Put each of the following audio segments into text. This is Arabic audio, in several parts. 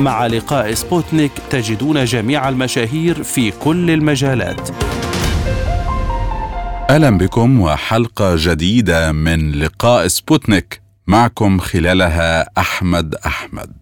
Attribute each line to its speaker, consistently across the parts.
Speaker 1: مع لقاء سبوتنيك تجدون جميع المشاهير في كل المجالات.
Speaker 2: أهلا بكم وحلقة جديدة من لقاء سبوتنيك. معكم خلالها أحمد أحمد.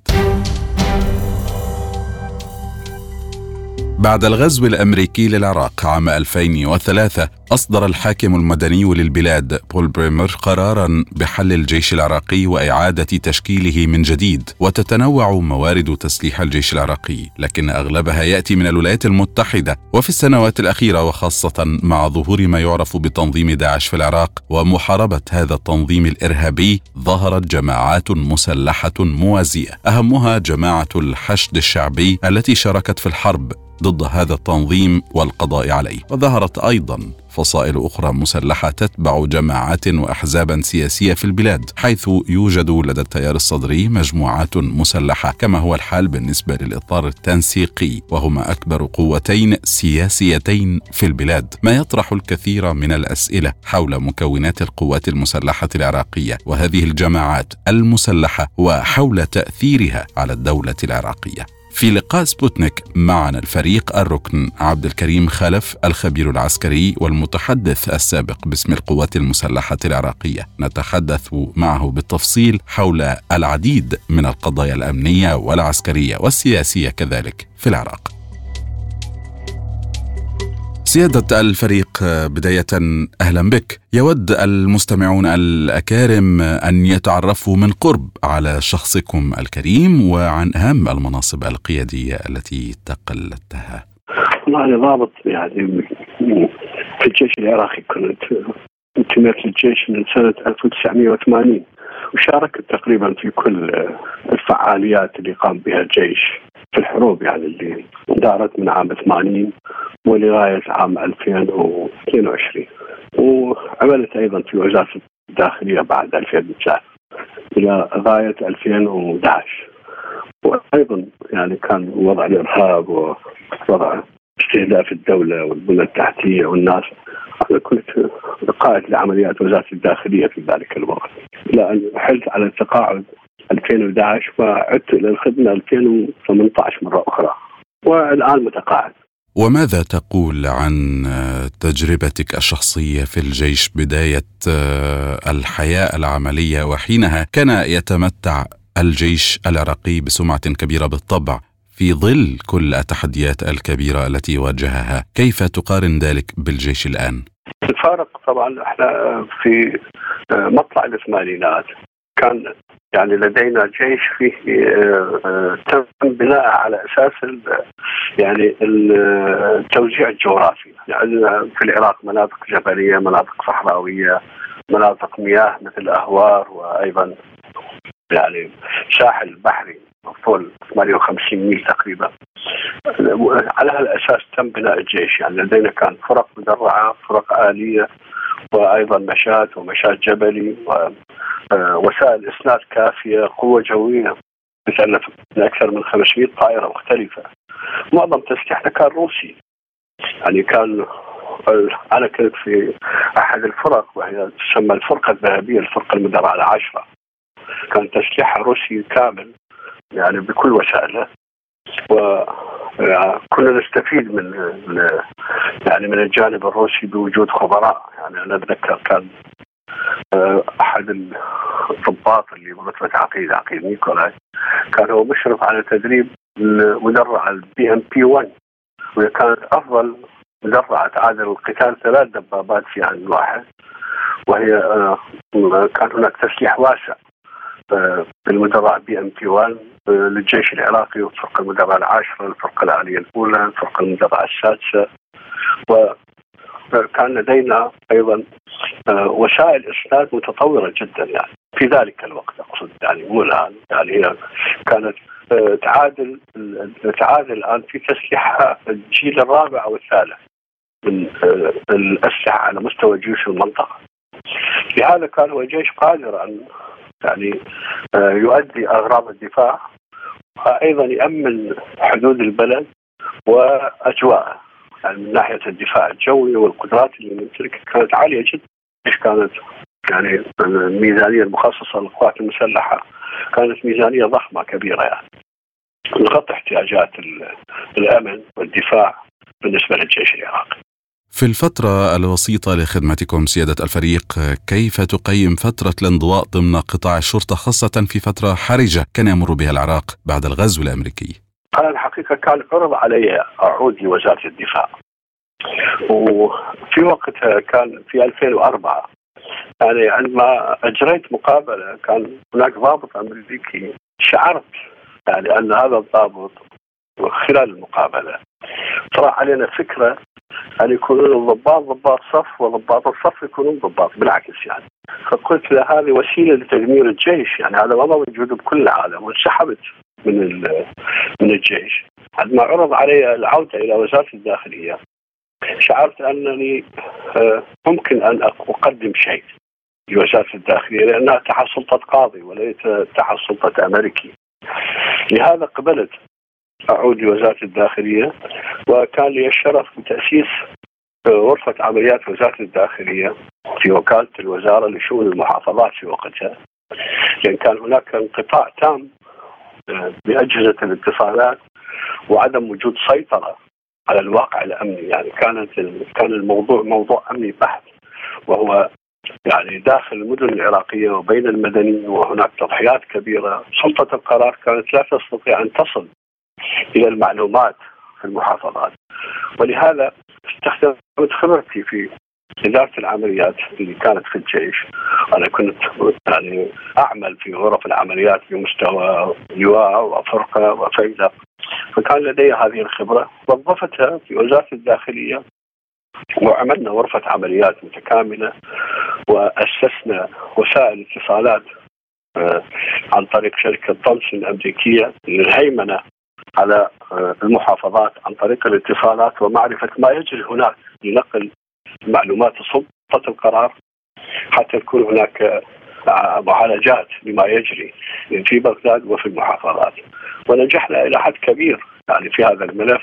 Speaker 2: بعد الغزو الأمريكي للعراق عام 2003 أصدر الحاكم المدني للبلاد بول بريمر قرارا بحل الجيش العراقي وإعادة تشكيله من جديد وتتنوع موارد تسليح الجيش العراقي لكن أغلبها يأتي من الولايات المتحدة وفي السنوات الأخيرة وخاصة مع ظهور ما يعرف بتنظيم داعش في العراق ومحاربة هذا التنظيم الإرهابي ظهرت جماعات مسلحة موازية أهمها جماعة الحشد الشعبي التي شاركت في الحرب ضد هذا التنظيم والقضاء عليه وظهرت أيضا فصائل أخرى مسلحة تتبع جماعات واحزابا سياسية في البلاد حيث يوجد لدى التيار الصدري مجموعات مسلحة كما هو الحال بالنسبة للإطار التنسيقي وهما أكبر قوتين سياسيتين في البلاد. ما يطرح الكثير من الأسئلة حول مكونات القوات المسلحة العراقية وهذه الجماعات المسلحة وحول تأثيرها على الدولة العراقية. في لقاء سبوتنيك معنا الفريق الركن. عبد الكريم خلف الخبير العسكري والمتحدث السابق باسم القوات المسلحة العراقية. نتحدث معه بالتفصيل حول العديد من القضايا الأمنية والعسكرية والسياسية كذلك في العراق. سيادة الفريق بداية أهلا بك. يود المستمعون الأكارم أن يتعرفوا من قرب على شخصكم الكريم وعن أهم المناصب القيادية التي تقلدتها.
Speaker 3: والله ضابط يعني في الجيش العراقي كنت انتميت للجيش من سنة 1980 وشاركت تقريبا في كل الفعاليات اللي قام بها الجيش. في الحروب يعني اللي دارت من عام 80 ولغاية عام 2022 وعملت أيضا في وزارة الداخلية بعد 2003 إلى غاية 2011 وأيضا يعني كان وضع الإرهاب ووضع استهداف الدولة والبنى التحتية والناس. أنا كنت قائد لعمليات وزارة الداخلية في ذلك الوقت. إلى أن حلت على التقاعد 2011 وعدت إلى الخدمة 2018 مرة أخرى. والآن متقاعد.
Speaker 2: وماذا تقول عن تجربتك الشخصية في الجيش بداية الحياة العملية وحينها كان يتمتع الجيش العراقي بسمعة كبيرة بالطبع في ظل كل التحديات الكبيرة التي واجهها، كيف تقارن ذلك بالجيش الآن؟
Speaker 3: الفارق طبعا إحنا في مطلع الثمانينات كان يعني لدينا جيش فيه آه، تم بناء على أساس يعني التوزيع الجغرافي يعني في العراق مناطق جبلية مناطق صحراوية مناطق مياه مثل الأهوار وأيضا يعني ساحل بحري طول 58 ميل تقريبا. على هالأساس تم بناء الجيش. يعني لدينا كان فرق مدرعة فرق آلية وأيضا مشاة ومشاة جبلي ووسائل اسناد كافية قوة جوية. من أكثر من 500 طائرة مختلفة. معظم تسليحنا كان روسي. يعني كان أنا كنت في أحد الفرق وهي تسمى الفرقة الذهبية الفرقة المدرعة العاشرة. كان تسليحها روسي كامل يعني بكل وسائله. و كنا نستفيد من يعني من الجانب الروسي بوجود خبراء. يعني أنا أتذكر كان آه، أحد الضباط اللي برتبه عقيد عقيد نيكولاي كان هو مشرف على تدريب المدرعة ال BMP 1 وهي كانت أفضل مدرعة تعادل القتال ثلاث دبابات في آن واحد. وهي آه، كان هناك تسليح واسع آه، بالمدرعة BMP 1 للجيش العراقي والفرقه المدرعة العاشرة، الفرقة الآلية الأولى، الفرقة المدرعة السادسة. وكان لدينا أيضا آه، وسائل اسناد متطورة جدا يعني. في ذلك الوقت أقصد يعني مو الآن. يعني هي كانت تعادل تعادل الآن في تسليح الجيل الرابع أو الثالث من الأسلحة على مستوى جيوش المنطقة. لهذا كان هو جيش قادر أن يعني يؤدي أغراض الدفاع وأيضا يأمن حدود البلد وأجواءه. يعني من ناحية الدفاع الجوي والقدرات اللي يمتلكها كانت عالية جدا إيش كانت يعني الميزانية المخصصة للقوات المسلحة كانت ميزانية ضخمة كبيرة يعني لغطي احتياجات الأمن والدفاع بالنسبة للجيش العراقي.
Speaker 2: في الفترة الوسيطة لخدمتكم سيادة الفريق كيف تقيم فترة الانضواء ضمن قطاع الشرطة خاصة في فترة حرجة كان يمر بها العراق بعد الغزو الأمريكي؟
Speaker 3: أنا الحقيقة كان عرض علي أعود لوزارة الدفاع. وفي وقتها كان في 2004 يعني عندما أجريت مقابلة كان هناك ضابط أمريكي شعرت يعني أن هذا الضابط خلال المقابلة طرح علينا فكرة أن يكونون الضباط ضباط صف وضباط الصف يكونون ضباط بالعكس يعني. فقلت له هذه وسيلة لتدمير الجيش يعني هذا ما موجود بكل العالم وانسحبت من من الجيش. عندما عرض علي العودة إلى وزارة الداخلية شعرت أنني ممكن أن أقدم شيء لوزارة الداخلية لأنها تحت سلطة قاضي وليس تحت سلطة أمريكي. لهذا قبلت أعود لوزارة الداخلية وكان لي الشرف بتأسيس غرفة عمليات وزارة الداخلية في وكالة الوزارة لشؤون المحافظات في وقتها. لأن كان هناك انقطاع تام بأجهزة الاتصالات وعدم وجود سيطرة على الواقع الأمني. يعني كانت كان الموضوع موضوع أمني بحت وهو يعني داخل المدن العراقية وبين المدنيين وهناك تضحيات كبيرة. سلطة القرار كانت لا تستطيع أن تصل إلى المعلومات في المحافظات. ولهذا استخدمت خبرتي في إدارة العمليات اللي كانت في الجيش. أنا كنت يعني أعمل في غرف العمليات بمستوى لواء وفرقة وفيلق فكان لدي هذه الخبرة. وظفتها في وزارة الداخلية. وعملنا غرفة عمليات متكاملة. وأسسنا وسائل اتصالات عن طريق شركة تومسون الأمريكية للهيمنة على المحافظات عن طريق الاتصالات ومعرفة ما يجري هناك. لنقل معلومات سلطة القرار حتى يكون هناك معالجات لما يجري في بغداد وفي المحافظات. ونجحنا إلى حد كبير يعني في هذا الملف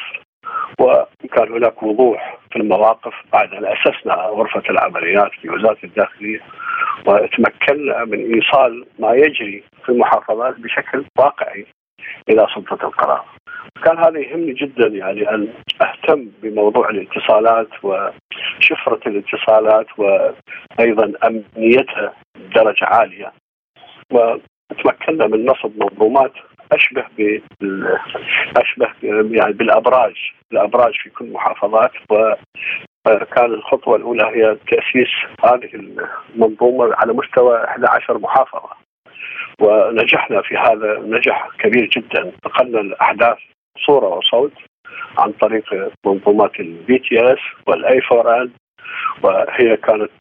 Speaker 3: وكان هناك وضوح في المواقف بعد أن أسسنا غرفة العمليات في وزارة الداخلية وتمكنا من إيصال ما يجري في المحافظات بشكل واقعي. إلى سلطة القرار. كان هذا يهمني جدا يعني أن أهتم بموضوع الاتصالات وشفرة الاتصالات وأيضا أمنيتها بدرجة عالية. وتمكنا من نصب منظومات أشبه بال أشبه يعني بالأبراج الأبراج في كل المحافظات وكان الخطوة الأولى هي تأسيس هذه المنظومة على مستوى 11 محافظة ونجحنا في هذا نجاح كبير جدا نقلنا الاحداث صورة وصوت عن طريق منظومات ال BTS وال I 4 N وهي كانت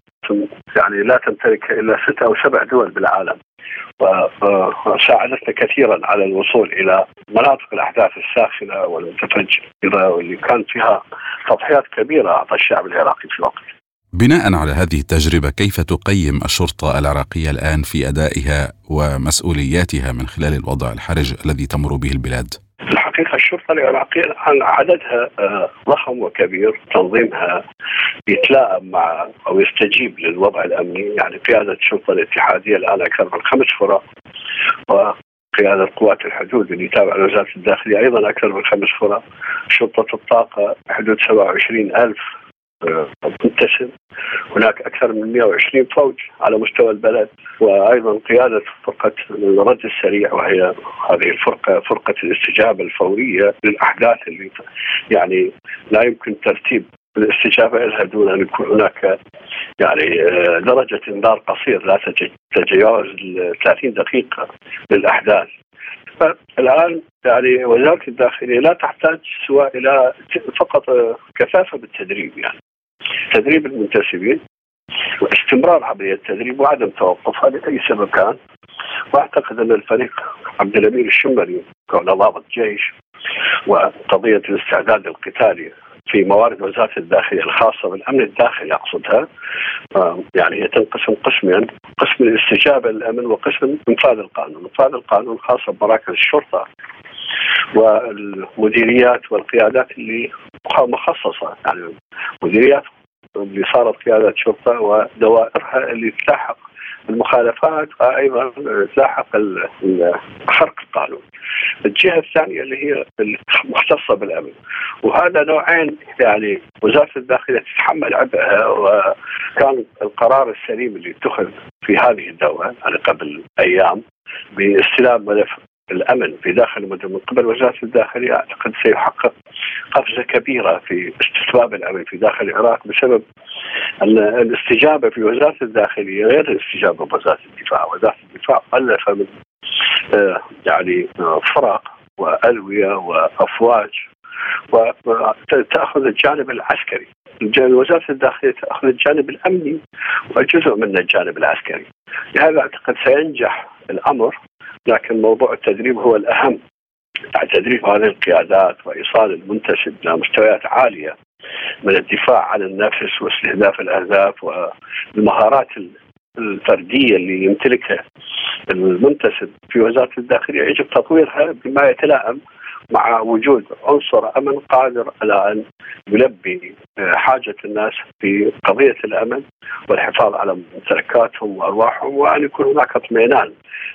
Speaker 3: يعني لا تمتلك إلا ست أو سبع دول بالعالم وساعدتنا كثيرا على الوصول إلى مناطق الأحداث الساخنة والمتفجرة واللي كان فيها تضحيات كبيرة أعطى الشعب العراقي في الوقت.
Speaker 2: بناء على هذه التجربة كيف تقيم الشرطة العراقية الآن في أدائها ومسؤولياتها من خلال الوضع الحرج الذي تمر به البلاد؟
Speaker 3: الحقيقة الشرطة العراقية الآن عددها ضخم وكبير، تنظيمها يتلائم مع أو يستجيب للوضع الأمني، يعني قيادة الشرطة الاتحادية الآن أكثر من خمس فرق وقيادة قوات الحدود اللي تابع لوزارة الداخلية أيضا أكثر من خمس فرق شرطة الطاقة حدود 27 ألف منتسب هناك أكثر من 120 فوج على مستوى البلد وأيضا قيادة فرقة الرد السريع وهي هذه الفرقة فرقة الاستجابة الفورية للأحداث اللي يعني لا يمكن ترتيب الاستجابة لها دون أن يكون هناك يعني درجة إنذار قصير لا تتجاوز 30 دقيقة للأحداث. فالآن يعني وزارة الداخلية لا تحتاج سواء إلى فقط كثافة بالتدريب يعني. تدريب المنتسبين واستمرار عملية التدريب وعدم توقفها لأي سبب كان؟ وأعتقد أن الفريق عبد الأمير الشمري كونه ضابط جيش وقضية الاستعداد القتالي في موارد وزارة الداخلية الخاصة بالأمن الداخلي أقصدها يعني هي تنقسم قسمين قسم الاستجابه للأمن وقسم إنفاذ القانون، إنفاذ القانون خاصة بمراكز الشرطة والمديريات والقيادات اللي مخصصة. يعني مديريات اللي صارت قيادات شرطه ودوائرها اللي تلاحق المخالفات وأيضا تلاحق خرق القانون. الجهة الثانية اللي هي المختصة بالأمن وهذا نوعين يعني وزارة الداخلية تتحمل عبئها وكان القرار السليم اللي اتخذ في هذه الدولة يعني قبل أيام باستلام ملف الأمن في داخل المدن من قبل وزارة الداخلية أعتقد سيحقق قفزة كبيرة في استتباب الأمن في داخل العراق بسبب ان الاستجابة في وزارة الداخلية غير الاستجابة بوزاره الدفاع، وزارة الدفاع ألف من آه، يعني آه، فرق وألوية وأفواج وتأخذ الجانب العسكري. وزارة الداخلية تأخذ الجانب الأمني وجزء من الجانب العسكري. لهذا أعتقد سينجح الأمر. لكن موضوع التدريب هو الأهم. يعني تدريب هذه القيادات وإيصال المنتسب إلى مستويات عالية من الدفاع عن النفس واستهداف الأهداف والمهارات الفردية اللي يمتلكها المنتسب في وزارة الداخلية. يجب تطويرها بما يتلائم مع وجود عنصر أمن قادر على أن يلبي حاجة الناس في قضية الأمن والحفاظ على ممتلكاتهم وأرواحهم وأن يكون هناك اطمئنان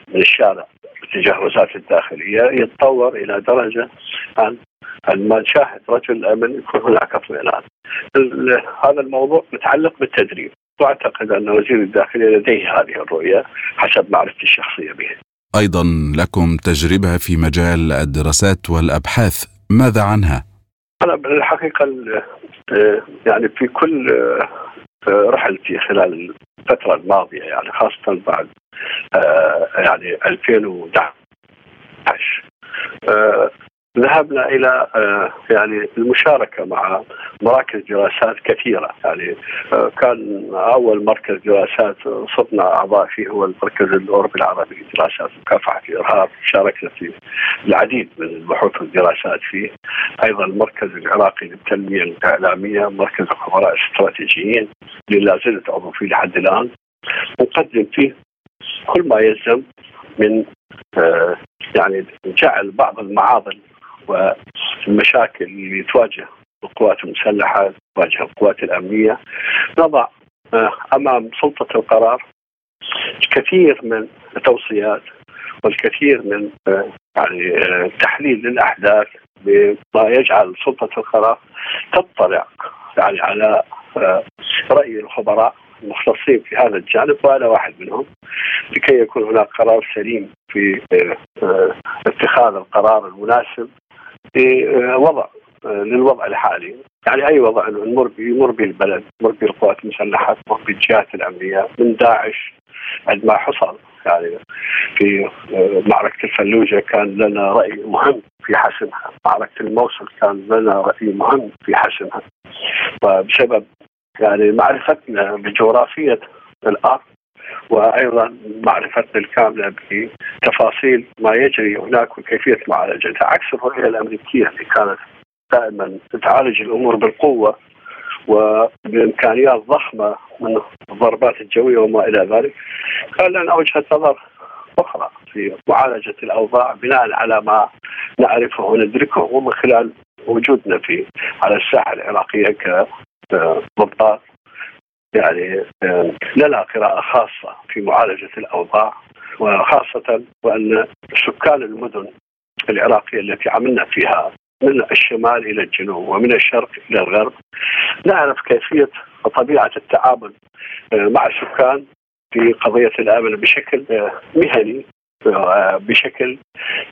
Speaker 3: من الشارع تجاه وزارة الداخلية يتطور إلى درجة أن ما نشاهد رجل أمن يكون هناك اطمئنان. هذا الموضوع متعلق بالتدريب واعتقد أن وزير الداخلية لديه هذه الرؤية حسب معرفتي الشخصية به.
Speaker 2: أيضا لكم تجربة في مجال الدراسات والأبحاث، ماذا عنها؟
Speaker 3: أنا بالحقيقة يعني في كل رحلتي خلال الفترة الماضية يعني خاصة بعد يعني 2011 ذهبنا إلى آه، يعني المشاركة مع مراكز دراسات كثيرة. يعني آه، كان أول مركز دراسات صرنا أعضاء فيه هو المركز الأوروبي العربي لدراسات مكافحة الارهاب شاركنا في العديد من البحوث والدراسات فيه. أيضا المركز العراقي للتنمية الإعلامية مركز الخبراء الاستراتيجيين. اللي لا زلت عضو فيه لحد الآن. نقدم فيه كل ما يلزم من آه، يعني جعل بعض المعاضل والمشاكل اللي تواجه القوات المسلحة تواجه القوات الأمنية. نضع آه، أمام سلطة القرار كثير من التوصيات والكثير من آه، يعني آه، تحليل للأحداث بما يجعل سلطة القرار تطلع يعني على رأي الخبراء المختصين في هذا الجانب وأنا واحد منهم لكي يكون هناك قرار سليم في اتخاذ القرار المناسب بوضع للوضع الحالي. يعني أي وضع نمر يمر به البلد يمر به القوات المسلحة يمر به الجهات الأمنية من داعش عندما حصل. يعني في معركة الفلوجة كان لنا رأي مهم في حسمها، معركة الموصل كان لنا رأي مهم في حسمها. وبسبب يعني معرفتنا بجغرافية الأرض وأيضا معرفتنا الكاملة بتفاصيل ما يجري هناك وكيفية معالجتها. عكس الرؤية الأمريكية اللي كانت دائما تعالج الأمور بالقوة وبإمكانيات ضخمة من الضربات الجوية وما إلى ذلك كان لنا وجهه نظر أخرى في معالجة الأوضاع بناء على ما نعرفه وندركه ومن خلال وجودنا في على الساحة العراقية كضباط يعني لنا قراءة خاصة في معالجة الأوضاع وخاصة وأن سكان المدن العراقية التي عملنا فيها من الشمال إلى الجنوب ومن الشرق إلى الغرب نعرف كيفية وطبيعة التعامل مع السكان في قضية الأمن بشكل مهني بشكل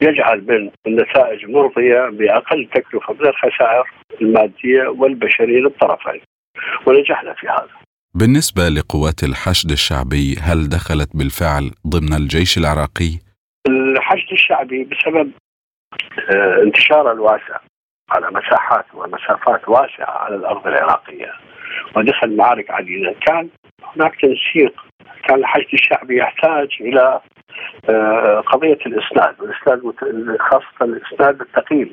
Speaker 3: يجعل من النتائج مرضية بأقل تكلفة من الخسائر المادية والبشرية للطرفين ونجحنا في هذا.
Speaker 2: بالنسبة لقوات الحشد الشعبي هل دخلت بالفعل ضمن الجيش العراقي؟
Speaker 3: الحشد الشعبي بسبب آه، انتشاره الواسع على مساحات ومسافات واسعة على الأرض العراقية ودخل معارك عديدة كان هناك تنسيق كان الحشد الشعبي يحتاج إلى قضية الإسناد والإسناد خاصة الإسناد الثقيل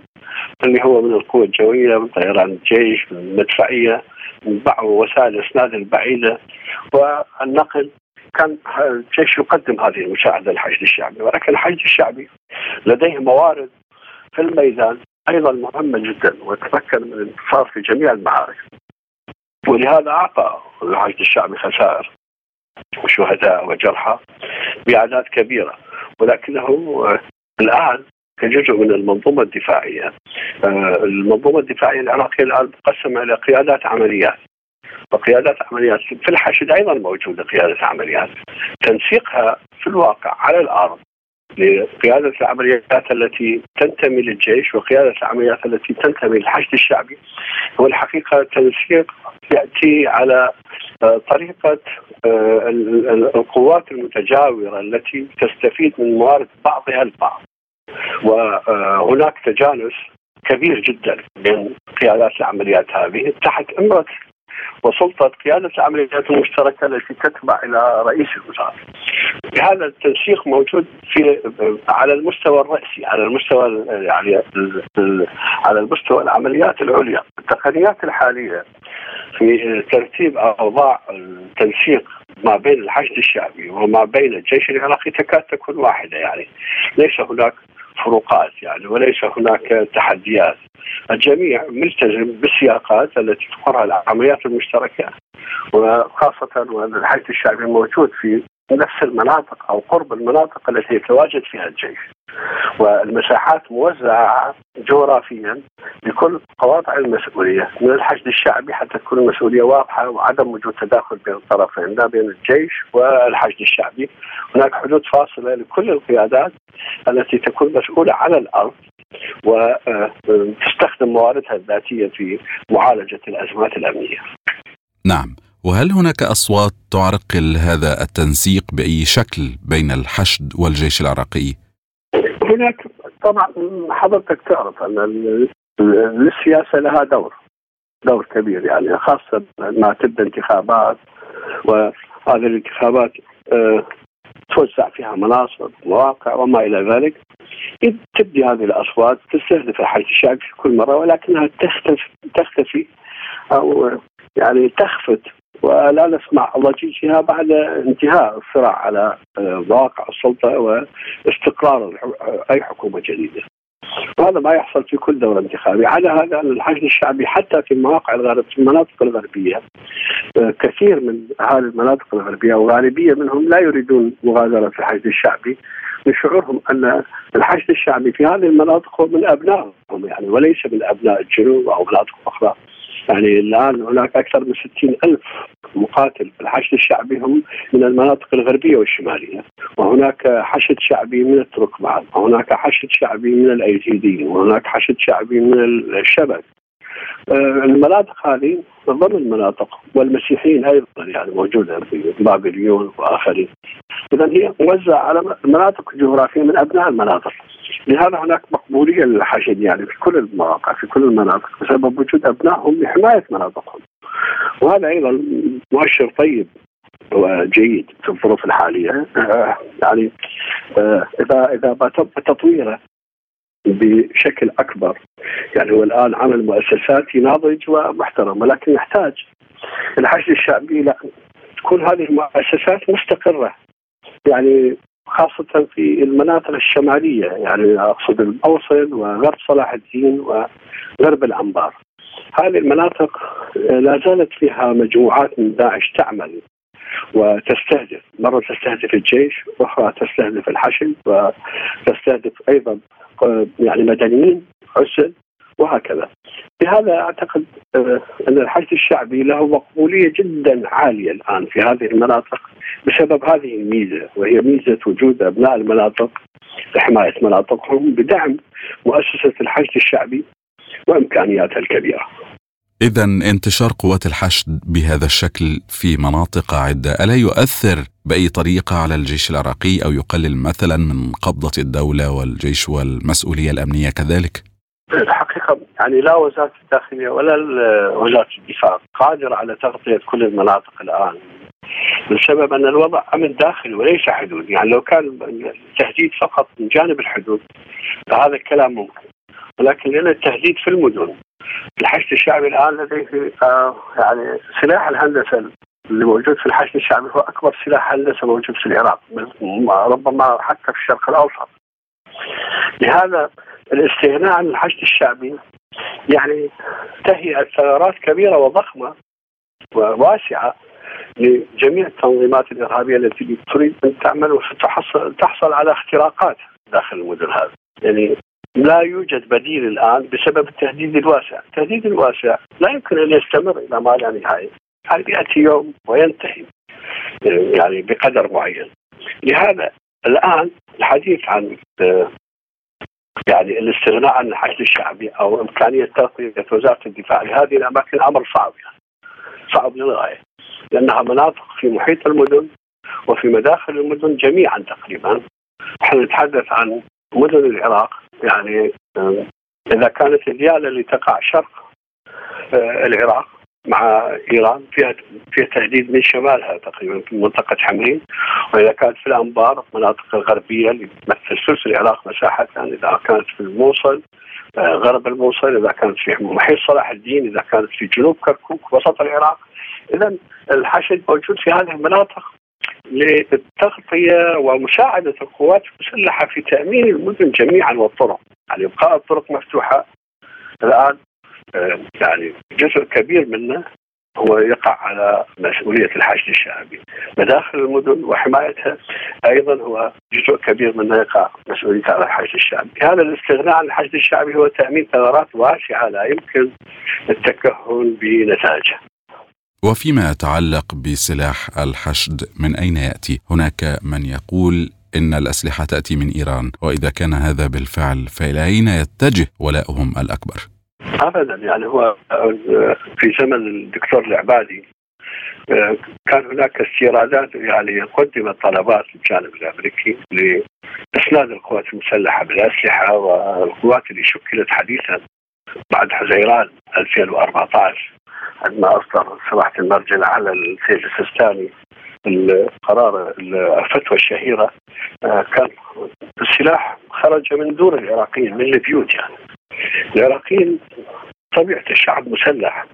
Speaker 3: اللي هو من القوى الجوية من طيران الجيش من المدفعية من بعض وسائل الإسناد البعيدة. والنقل كان الجيش يقدم هذه المساعده للحشد الشعبي. ولكن الحشد الشعبي لديه موارد في الميدان أيضا مهمة جدا وتمكن من الانتصار في جميع المعارك. ولهذا أعطى الحشد الشعبي خسائر. وشهداء وجرحى بأعداد كبيرة. ولكنه الآن كجزء من المنظومة الدفاعية آه، المنظومة الدفاعية العراقية الآن مقسمه إلى قيادات عمليات. وقيادات عمليات في الحشد أيضا موجودة قيادة عمليات. تنسيقها في الواقع على الأرض لقيادة العمليات التي تنتمي للجيش وقيادة العمليات التي تنتمي للحشد الشعبي. هو الحقيقة تنسيق يأتي على آه، طريقة آه، القوات المتجاورة التي تستفيد من موارد بعضها البعض. وهناك تجانس كبير جدا بين قيادات العمليات هذه تحت إمرة وسلطة قيادة العمليات المشتركة التي تتبع إلى رئيس الوزراء. هذا التنسيق موجود في على المستوى الرئيسي على المستوى يعني على المستوى العمليات العليا، التقنيات الحالية في ترتيب أوضاع التنسيق ما بين الحشد الشعبي وما بين الجيش العراقي تكاد تكون واحدة يعني ليس هناك فروقات يعني وليس هناك تحديات. الجميع ملتزم بالسياقات التي تقرها العمليات المشتركة وخاصة وأن الحشد الشعبي موجود في نفس المناطق أو قرب المناطق التي يتواجد فيها الجيش. والمساحات موزعة جغرافيا لكل قواطع المسؤولية من الحشد الشعبي حتى تكون المسؤولية واضحة وعدم وجود تداخل بين الطرفين لا بين الجيش والحشد الشعبي هناك حدود فاصلة لكل القيادات التي تكون مسؤولة على الأرض وتستخدم مواردها الذاتية في معالجة الأزمات الأمنية.
Speaker 2: نعم وهل هناك أصوات تعرقل هذا التنسيق بأي شكل بين الحشد والجيش العراقي؟
Speaker 3: هناك طبعا حضرتك تعرف أن للسياسه لها دور دور كبير يعني خاصة ما تبدأ انتخابات وهذه الانتخابات آه، توزع فيها مناصب مواقع وما إلى ذلك. تبدي هذه الأصوات تستهدف الحشد الشعبي في كل مرة ولكنها تختفي تختفي أو يعني تخفت ولا نسمع ضجيجها بعد انتهاء الصراع على آه، مواقع السلطة واستقرار أي حكومة جديدة. وهذا ما يحصل في كل دوره انتخابية، على هذا ان الحشد الشعبي حتى في المواقع الغرب في المناطق الغربية آه، كثير من أهالي المناطق الغربية وغالبيه منهم لا يريدون مغادرة الحشد الشعبي لشعورهم أن الحشد الشعبي في هذه المناطق هو من أبنائهم يعني وليس من أبناء الجنوب أو مناطق أخرى. يعني الآن هناك أكثر من 60 ألف مقاتل في الحشد الشعبي هم من المناطق الغربية والشمالية وهناك حشد شعبي من التركمان وهناك حشد شعبي من الأيزيديين وهناك حشد شعبي من الشبك المناطق هذه ضمن المناطق والمسيحيين أيضا يعني موجودة في بابليون وآخرين. اذا هي موزعة على مناطق جغرافية من أبناء المناطق. لهذا هناك مقبولية للحشد يعني في كل المواقع في كل المناطق بسبب وجود أبنائهم لحماية مناطقهم. وهذا أيضا مؤشر طيب وجيد في الظروف الحالية. آه، يعني آه، إذا إذا تم تطويره بشكل أكبر. يعني هو الآن عمل مؤسساتي ناضج ومحترم ولكن يحتاج الحشد الشعبي لا تكون هذه المؤسسات مستقرة يعني خاصة في المناطق الشمالية يعني أقصد الأوصل وغرب صلاح الدين وغرب الأنبار. هذه المناطق لا زالت فيها مجموعات من داعش تعمل. وتستهدف مرة تستهدف الجيش أخرى تستهدف الحشد وتستهدف أيضا يعني مدنيين عسل وهكذا لهذا أعتقد آه، أن الحشد الشعبي له مقبولية جدا عالية الآن في هذه المناطق بسبب هذه الميزة وهي ميزة وجود أبناء المناطق لحمايه مناطقهم بدعم مؤسسة الحشد الشعبي وإمكانياتها الكبيرة.
Speaker 2: إذا انتشار قوات الحشد بهذا الشكل في مناطق عدة ألا يؤثر بأي طريقة على الجيش العراقي أو يقلل مثلا من قبضة الدولة والجيش والمسؤولية الأمنية كذلك؟
Speaker 3: الحقيقة يعني لا وزارة الداخلية ولا وزارة الدفاع قادرة على تغطية كل المناطق الآن بسبب أن الوضع أمن داخلي وليس حدود، يعني لو كان التهديد فقط من جانب الحدود فهذا الكلام ممكن. ولكن لأن التهديد في المدن الحشد الشعبي الآن لديه آه يعني سلاح الهندسة اللي موجود في الحشد الشعبي هو أكبر سلاح هندسة موجود في العراق ربما حتى في الشرق الأوسط. لهذا الاستغناء عن الحشد الشعبي يعني تهيئه ثغرات كبيرة وضخمة وواسعة لجميع التنظيمات الإرهابية التي تريد أن تعمل وتحصل تحصل على اختراقات داخل المدن هذه يعني لا يوجد بديل الآن بسبب التهديد الواسع، التهديد الواسع لا يمكن أن يستمر إلى ما لا نهاية، يعني يأتي يوم وينتهي يعني بقدر معين. لهذا الآن الحديث عن يعني الاستغناء عن الحشد الشعبي أو إمكانية تغطية وزارة الدفاع لهذه الأماكن أمر صعب يعني صعب للغاية. لأنها مناطق في محيط المدن وفي مداخل المدن جميعا تقريبا. نحن نتحدث عن مدن العراق يعني إذا كانت الدياله اللي تقع شرق آه، العراق مع إيران فيها فيها تهديد من شمالها تقريبا في منطقة حمرين. وإذا كانت في الأنبار المناطق الغربية اللي تمثل ثلث العراق مساحه يعني إذا كانت في الموصل آه، غرب الموصل إذا كانت في محيط صلاح الدين إذا كانت في جنوب كركوك وسط العراق. اذا الحشد موجود في هذه المناطق. للتغطية ومساعدة القوات المسلحة في تأمين المدن جميعا والطرق. يعني ابقاء الطرق مفتوحة. الآن آه، يعني جزء كبير منه هو يقع على مسؤولية الحشد الشعبي. مداخل المدن وحمايتها أيضا هو جزء كبير منها يقع مسؤولية على الحشد الشعبي. هذا الاستغناء عن الحشد الشعبي هو تأمين ثغرات واسعة لا يمكن التكهن بنتائجه
Speaker 2: وفيما يتعلق بسلاح الحشد من أين يأتي؟ هناك من يقول إن الأسلحة تأتي من إيران وإذا كان هذا بالفعل فإلى أين يتجه ولائهم الأكبر؟
Speaker 3: ابدا يعني هو في زمن الدكتور العبادي كان هناك استيرادات يعني قدمت طلبات للجانب الأمريكي لإسناد القوات المسلحة بالأسلحة والقوات اللي شكلت حديثا بعد حزيران 2014 عندما أصدر سماحه المرجله على السيد السيستاني القرار الفتوى الشهيرة كان السلاح خرج من دور العراقيين من البيوت يعني. العراقيين طبيعة الشعب مسلح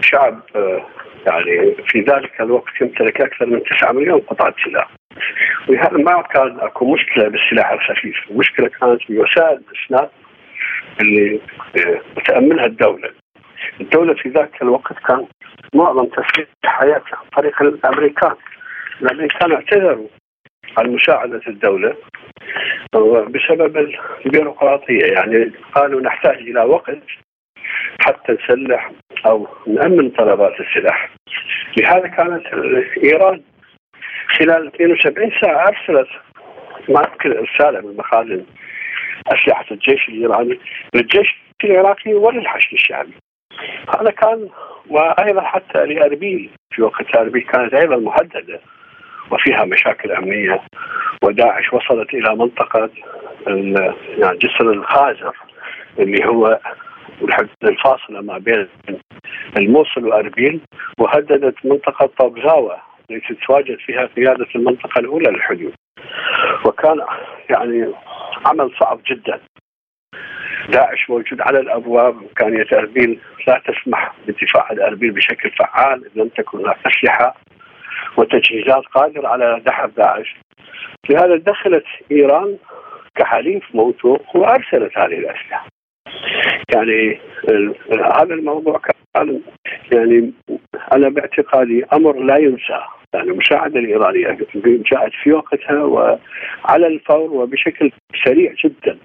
Speaker 3: شعب آه، يعني في ذلك الوقت يمتلك أكثر من 9 مليون قطعة سلاح. ولهذا ما كان أكو مشكلة بالسلاح الخفيف، المشكلة كانت بوسائل الإسناد اللي آه، تأمنها الدولة. الدولة في ذاك الوقت كان معظم تسليح حياتها عن طريق الأمريكان. الأمريكان اعتذروا عن مساعدة الدولة بسبب البيروقراطية. يعني قالوا نحتاج إلى وقت حتى نسلح أو نأمن طلبات السلاح. لهذا كانت إيران خلال 72 ساعة أرسلت ما أذكر رسالة من مخازن أسلحة الجيش الإيراني للجيش العراقي وللحشد الشعبي. هذا كان وأيضا حتى لاربيل في وقت اربيل كانت أيضا مهدده وفيها مشاكل أمنية وداعش وصلت إلى منطقة يعني جسر الخازر اللي هو الحد الفاصله ما بين الموصل واربيل وهددت منطقة طوبزاوه التي تتواجد فيها قيادة المنطقة الأولى للحدود. وكان يعني عمل صعب جدا. داعش موجود على الأبواب، امكانيه اربيل لا تسمح بدفاع اربيل بشكل فعال اذا لم تكن هناك أسلحة وتجهيزات قادرة على دحر داعش. لهذا دخلت إيران كحليف موثوق وأرسلت هذه الأسلحة. يعني هذا الموضوع كان يعني أنا باعتقادي أمر لا ينسى يعني المساعده الإيرانية جاءت في وقتها وعلى الفور وبشكل سريع جدا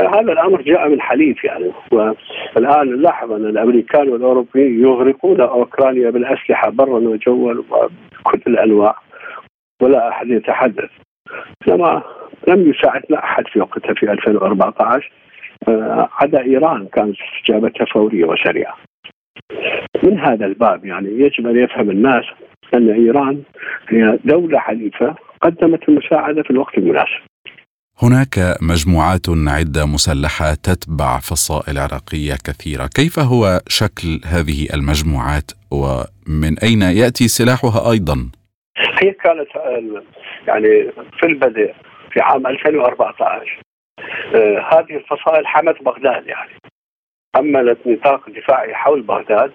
Speaker 3: هذا الأمر جاء من حليف يعني والآن نلاحظ ان الأمريكان والأوروبيين يغرقون أوكرانيا بالأسلحة برا وجوا وكل الأنواع ولا أحد يتحدث لما لم يساعدنا أحد في وقتها في 2014 آه، عدا إيران كانت استجابتها فورية وسريعة. من هذا الباب يعني يجب أن يفهم الناس أن إيران هي دولة حليفة قدمت المساعدة في الوقت المناسب.
Speaker 2: هناك مجموعات عدة مسلحة تتبع فصائل عراقية كثيرة، كيف هو شكل هذه المجموعات ومن أين يأتي سلاحها أيضا؟
Speaker 3: هي كانت يعني في البدء في عام 2014 آه، هذه الفصائل حمت بغداد يعني. حملت نطاق دفاعي حول بغداد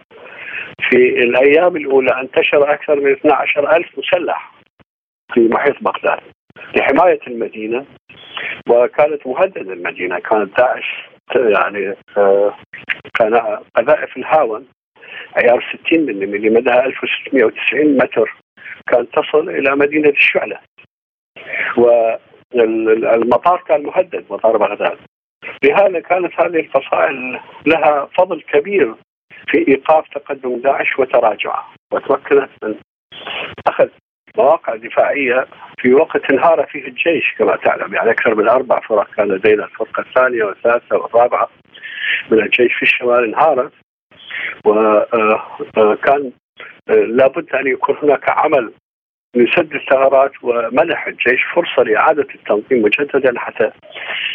Speaker 3: في الأيام الأولى انتشر أكثر من 12 ألف مسلح في محيط بغداد لحماية المدينة. وكانت مهددة المدينة كانت داعش يعني آه، كان قذائف الهاون عيار 60 ملم لمدى 1690 متر كانت تصل إلى مدينة الشعلة. والمطار كان مهدد مطار بغداد. لهذا كانت هذه الفصائل لها فضل كبير في إيقاف تقدم داعش وتراجعه وتمكنت من أخذ مواقع دفاعية في وقت انهار فيه الجيش كما تعلم. يعني أكثر من أربع فرق كان لدينا الفرقة الثانية والثالثة والرابعة من الجيش في الشمال انهارت. وكان آه، آه، لابد أن يكون هناك عمل لسد الثغرات ومنح الجيش فرصة لإعادة التنظيم مجددا حتى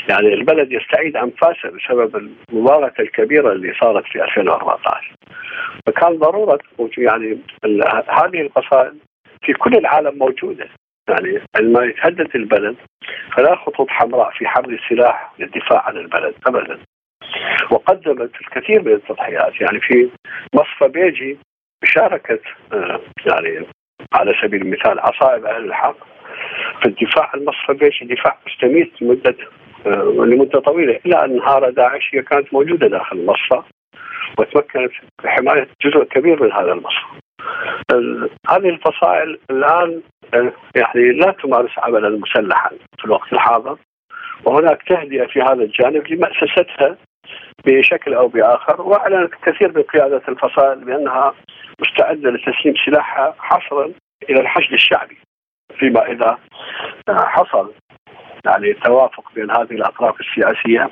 Speaker 3: يعني البلد يستعيد أنفاسه بسبب المبالغه الكبيرة اللي صارت في 2014 فكان ضرورة يعني هذه القصائد في كل العالم موجودة. يعني عندما يتهدد البلد فلا خطوط حمراء في حمل السلاح للدفاع عن البلد ابدا. وقدمت الكثير من التضحيات. يعني في مصفى بيجي شاركت آه، يعني على سبيل المثال عصائب أهل الحق في الدفاع عن مصر بيش دفاع مستميت لمدة آه، لمدة طويلة إلى أن انهار داعش هي كانت موجودة داخل المصفى وتمكنت بحمايه جزء كبير من هذا المصفى. هذه الفصائل الآن يعني لا تمارس عملا مسلحا في الوقت الحاضر. وهناك تهدئة في هذا الجانب لمأسستها بشكل أو بآخر. واعلنت كثير من قيادة الفصائل بأنها مستعدة لتسليم سلاحها حصرا إلى الحشد الشعبي. فيما إذا حصل يعني توافق بين هذه الأطراف السياسية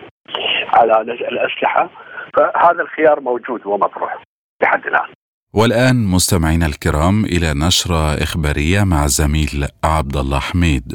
Speaker 3: على نزع الأسلحة فهذا الخيار موجود ومطروح لحد الآن.
Speaker 2: والآن مستمعينا الكرام إلى نشرة إخبارية مع الزميل عبد الله حميد.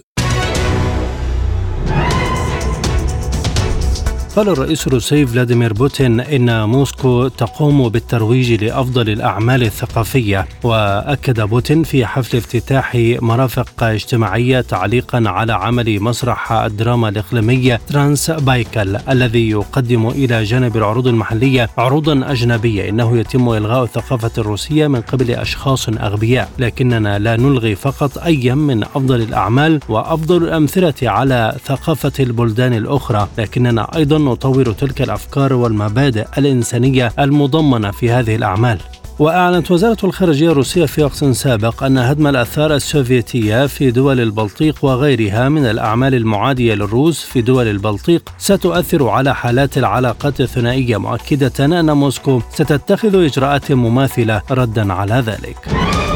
Speaker 4: قال الرئيس الروسي فلاديمير بوتين إن موسكو تقوم بالترويج لأفضل الأعمال الثقافية. وأكد بوتين في حفل افتتاح مرافق اجتماعية تعليقا على عمل مسرح الدراما الإقليمي ترانس بايكال الذي يقدم إلى جانب العروض المحلية عروضا أجنبية. إنه يتم إلغاء الثقافة الروسية من قبل أشخاص أغبياء. لكننا لا نلغي قط أي من أفضل الأعمال وأفضل الأمثلة على ثقافة البلدان الأخرى. لكننا أيضا نطور تلك الأفكار والمبادئ الإنسانية المضمنة في هذه الأعمال وأعلنت وزارة الخارجية الروسية في وقت سابق أن هدم الآثار السوفيتية في دول البلطيق وغيرها من الأعمال المعادية للروس في دول البلطيق ستؤثر على حالات العلاقات الثنائية مؤكدة أن موسكو ستتخذ إجراءات مماثلة ردا على ذلك.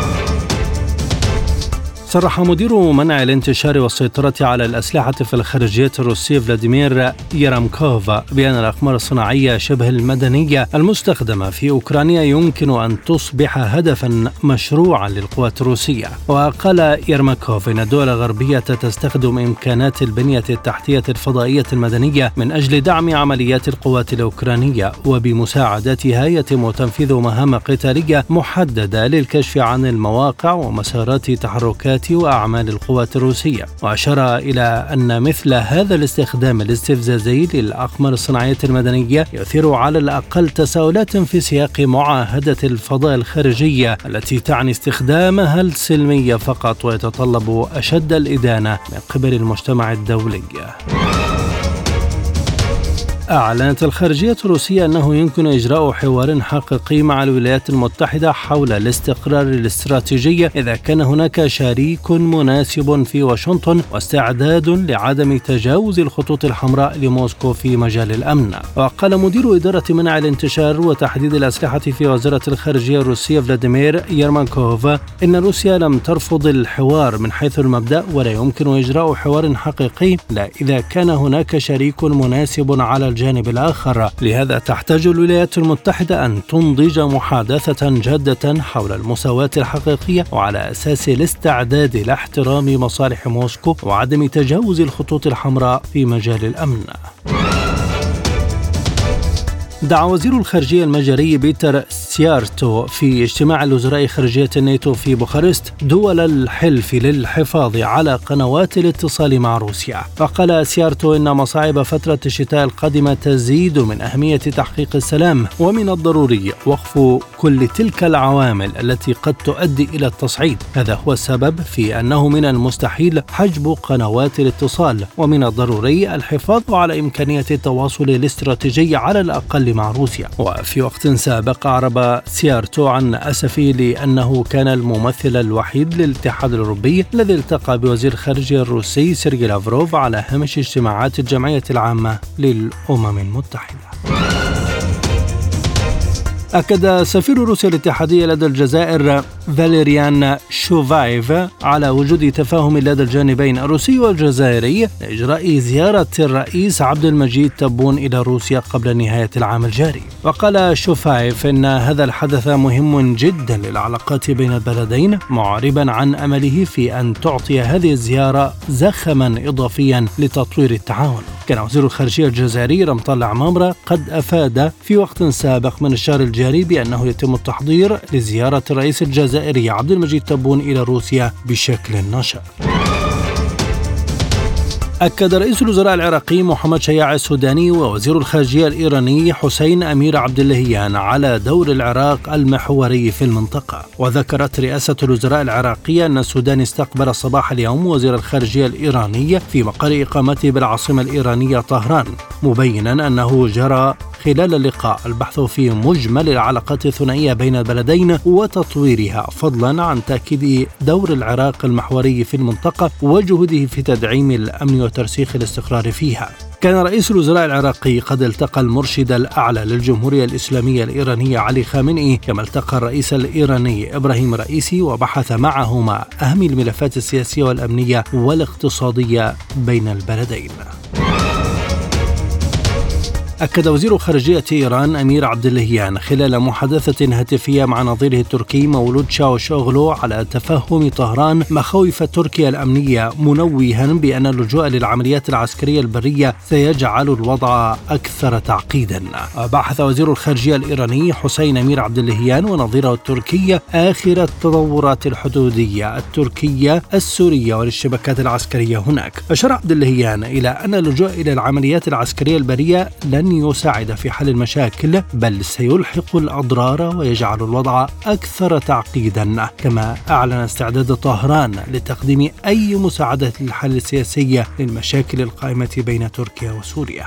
Speaker 4: صرح مدير منع الانتشار والسيطرة على الأسلحة في الخارجية الروسية فلاديمير يرامكوف بأن الأقمار الصناعية شبه المدنية المستخدمة في أوكرانيا يمكن أن تصبح هدفا مشروعا للقوات الروسية. وقال يرماكوف إن الدول الغربية تستخدم إمكانات البنية التحتية الفضائية المدنية من أجل دعم عمليات القوات الأوكرانية وبمساعدتها يتم تنفيذ مهام قتالية محددة للكشف عن المواقع ومسارات تحركات وأعمال القوات الروسية وأشار إلى أن مثل هذا الاستخدام الاستفزازي للاقمار الصناعية المدنية يثير على الأقل تساؤلات في سياق معاهدة الفضاء الخارجيه التي تعني استخدامها السلمي فقط ويتطلب أشد الإدانة من قبل المجتمع الدولي. أعلنت الخارجية الروسية أنه يمكن إجراء حوار حقيقي مع الولايات المتحدة حول الاستقرار الاستراتيجي إذا كان هناك شريك مناسب في واشنطن واستعداد لعدم تجاوز الخطوط الحمراء لموسكو في مجال الأمن. وقال مدير إدارة منع الانتشار وتحديد الأسلحة في وزارة الخارجية الروسية فلاديمير يرمانكوف إن روسيا لم ترفض الحوار من حيث المبدأ ولا يمكن إجراء حوار حقيقي لا إذا كان هناك شريك مناسب على الجانب الآخر. لهذا تحتاج الولايات المتحدة أن تنضج محادثة جادة حول المساواة الحقيقية وعلى أساس الاستعداد لاحترام مصالح موسكو وعدم تجاوز الخطوط الحمراء في مجال الأمن. دعا وزير الخارجية المجري بيتر سيارتو في اجتماع لوزراء خارجية الناتو في بوخارست دول الحلف للحفاظ على قنوات الاتصال مع روسيا. وقال سيارتو إن مصاعب فترة الشتاء القادمة تزيد من أهمية تحقيق السلام ومن الضروري وقف كل تلك العوامل التي قد تؤدي إلى التصعيد. هذا هو السبب في أنه من المستحيل حجب قنوات الاتصال ومن الضروري الحفاظ على إمكانية التواصل الاستراتيجي على الأقل مع روسيا. وفي وقت سابق أعرب سيارتو عن أسفه لأنه كان الممثل الوحيد للاتحاد الأوروبي الذي التقى بوزير الخارجية الروسي سيرجي لافروف على هامش اجتماعات الجمعية العامة للأمم المتحدة. أكد سفير روسيا الاتحادية لدى الجزائر فاليريان شوفايف على وجود تفاهم لدى الجانبين الروسي والجزائري لإجراء زيارة الرئيس عبد المجيد تبون إلى روسيا قبل نهاية العام الجاري. وقال شوفايف إن هذا الحدث مهم جدا للعلاقات بين البلدين معربا عن أمله في أن تعطي هذه الزيارة زخما إضافيا لتطوير التعاون. كان وزير الخارجية الجزائري رمطان لعمامرة قد أفاد في وقت سابق من الشهر الجاري بأنه يتم التحضير لزيارة الرئيس الجزائري عبد المجيد تبون إلى روسيا بشكل نشط أكد رئيس الوزراء العراقي محمد شياع السوداني ووزير الخارجية الإيراني حسين أمير عبد اللهيان على دور العراق المحوري في المنطقة. وذكرت رئاسة الوزراء العراقية أن السودان استقبل صباح اليوم وزير الخارجية الإيراني في مقر إقامته بالعاصمة الإيرانية طهران مبينا أنه جرى خلال اللقاء البحث في مجمل العلاقات الثنائية بين البلدين وتطويرها فضلا عن تأكيد دور العراق المحوري في المنطقة وجهوده في تدعيم الأمن وترسيخ الاستقرار فيها. كان رئيس الوزراء العراقي قد التقى المرشد الأعلى للجمهورية الإسلامية الإيرانية علي خامنئي كما التقى الرئيس الإيراني إبراهيم رئيسي وبحث معهما أهم الملفات السياسية والأمنية والاقتصادية بين البلدين. أكد وزير خارجية إيران أمير عبد اللهيان خلال محادثة هاتفية مع نظيره التركي مولود شاو شوغلو على تفهم طهران مخاوف تركيا الأمنية منوها بأن اللجوء للعمليات العسكرية البرية سيجعل الوضع أكثر تعقيدا. بحث وزير الخارجية الإيراني حسين أمير عبد اللهيان ونظيره التركي آخر التطورات الحدودية التركية السورية وللشبكات العسكرية هناك. أشار عبد اللهيان إلى أن اللجوء إلى العمليات العسكرية البرية لن لن يساعد في حل المشاكل بل سيلحق الأضرار ويجعل الوضع أكثر تعقيدا. كما أعلن استعداد طهران لتقديم أي مساعدة للحل السياسي للمشاكل القائمة بين تركيا وسوريا.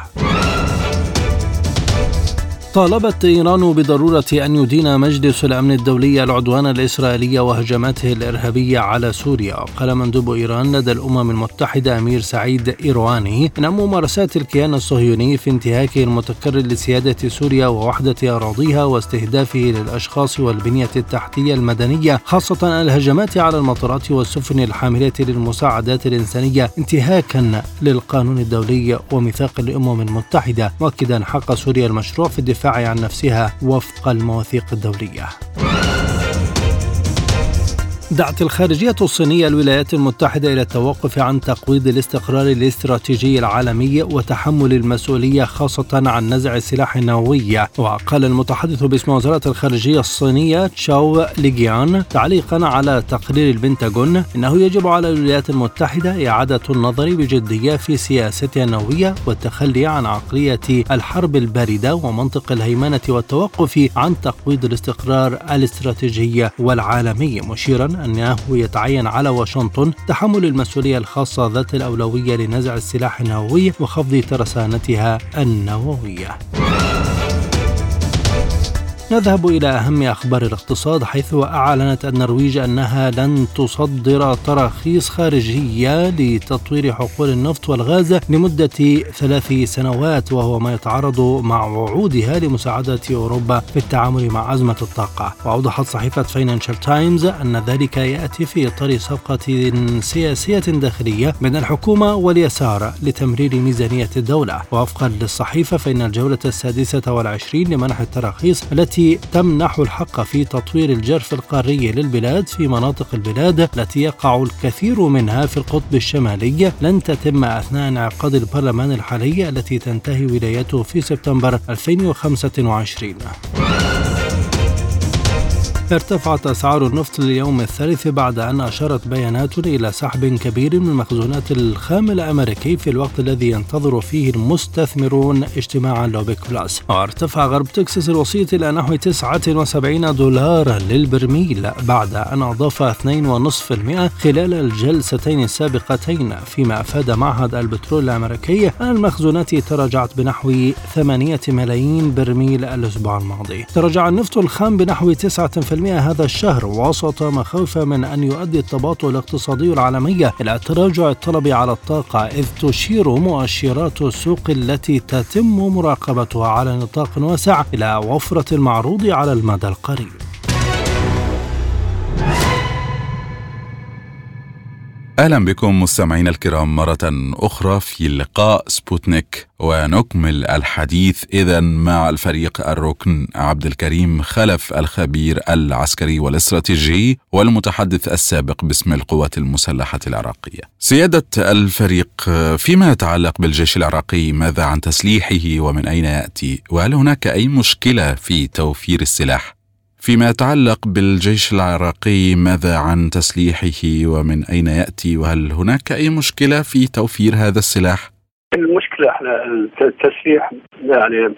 Speaker 4: طالبت إيران بضرورة أن يدين مجلس الأمن الدولي العدوان الإسرائيلي وهجماته الإرهابية على سوريا. وقال مندوب إيران لدى الأمم المتحدة أمير سعيد إيرواني أن ممارسات الكيان الصهيوني في انتهاكه المتكرر لسيادة سوريا ووحدة أراضيها واستهدافه للأشخاص والبنية التحتية المدنية خاصة الهجمات على المطارات والسفن الحاملة للمساعدات الإنسانية انتهاكا للقانون الدولي وميثاق الأمم المتحدة مؤكدا حق سوريا المشروع في الدفاع الدفاع عن نفسها وفق المواثيق الدولية. دعت الخارجية الصينية الولايات المتحدة إلى التوقف عن تقويض الاستقرار الاستراتيجي العالمي وتحمل المسؤولية خاصة عن نزع السلاح النووي. وقال المتحدث باسم وزارة الخارجية الصينية تشاو ليجيان تعليقا على تقرير البنتاغون إنه يجب على الولايات المتحدة إعادة النظر بجدية في سياستها النووية والتخلي عن عقلية الحرب الباردة ومنطق الهيمنة والتوقف عن تقويض الاستقرار الاستراتيجي والعالمي. مشيرا أنه يتعين على واشنطن تحمل المسؤولية الخاصة ذات الأولوية لنزع السلاح النووي وخفض ترسانتها النووية. نذهب إلى أهم أخبار الاقتصاد حيث أعلنت النرويج أنها لن تصدر تراخيص خارجية لتطوير حقول النفط والغاز لمدة ثلاث سنوات وهو ما يتعارض مع وعودها لمساعدة أوروبا في التعامل مع أزمة الطاقة. وأوضحت صحيفة فاينانشال تايمز أن ذلك يأتي في إطار صفقة سياسية داخلية بين الحكومة واليسار لتمرير ميزانية الدولة. ووفقا للصحيفة فإن الجولة السادسة والعشرين لمنح التراخيص التي التي تمنح الحق في تطوير الجرف القاري للبلاد في مناطق البلاد التي يقع الكثير منها في القطب الشمالي. لن تتم أثناء انعقاد البرلمان الحالي التي تنتهي ولايته في سبتمبر 2025 ارتفعت أسعار النفط لليوم الثالث بعد أن أشارت بيانات إلى سحب كبير من مخزونات الخام الأمريكي في الوقت الذي ينتظر فيه المستثمرون اجتماعا لأوبك بلس. وارتفع غرب تكساس الوسيط إلى نحو 79 دولارا للبرميل بعد أن أضاف 2.5% خلال الجلستين السابقتين فيما أفاد معهد البترول الأمريكي أن المخزونات تراجعت بنحو 8 ملايين برميل الأسبوع الماضي. تراجع النفط الخام بنحو 9% هذا الشهر وسط مخاوف من أن يؤدي التباطؤ الاقتصادي العالمي إلى تراجع الطلب على الطاقة إذ تشير مؤشرات السوق التي تتم مراقبتها على نطاق واسع إلى وفرة المعروض على المدى القريب.
Speaker 2: أهلا بكم مستمعينا الكرام مرة أخرى في لقاء سبوتنيك ونكمل الحديث اذا مع الفريق الركن عبد الكريم خلف الخبير العسكري والاستراتيجي والمتحدث السابق باسم القوات المسلحة العراقية. سيادة الفريق فيما يتعلق بالجيش العراقي ماذا عن تسليحه ومن أين يأتي؟ وهل هناك أي مشكلة في توفير السلاح؟ فيما يتعلق بالجيش العراقي ماذا عن تسليحه؟ ومن أين يأتي؟ وهل هناك أي مشكلة في توفير هذا السلاح؟
Speaker 3: المشكلة إحنا التسليح يعني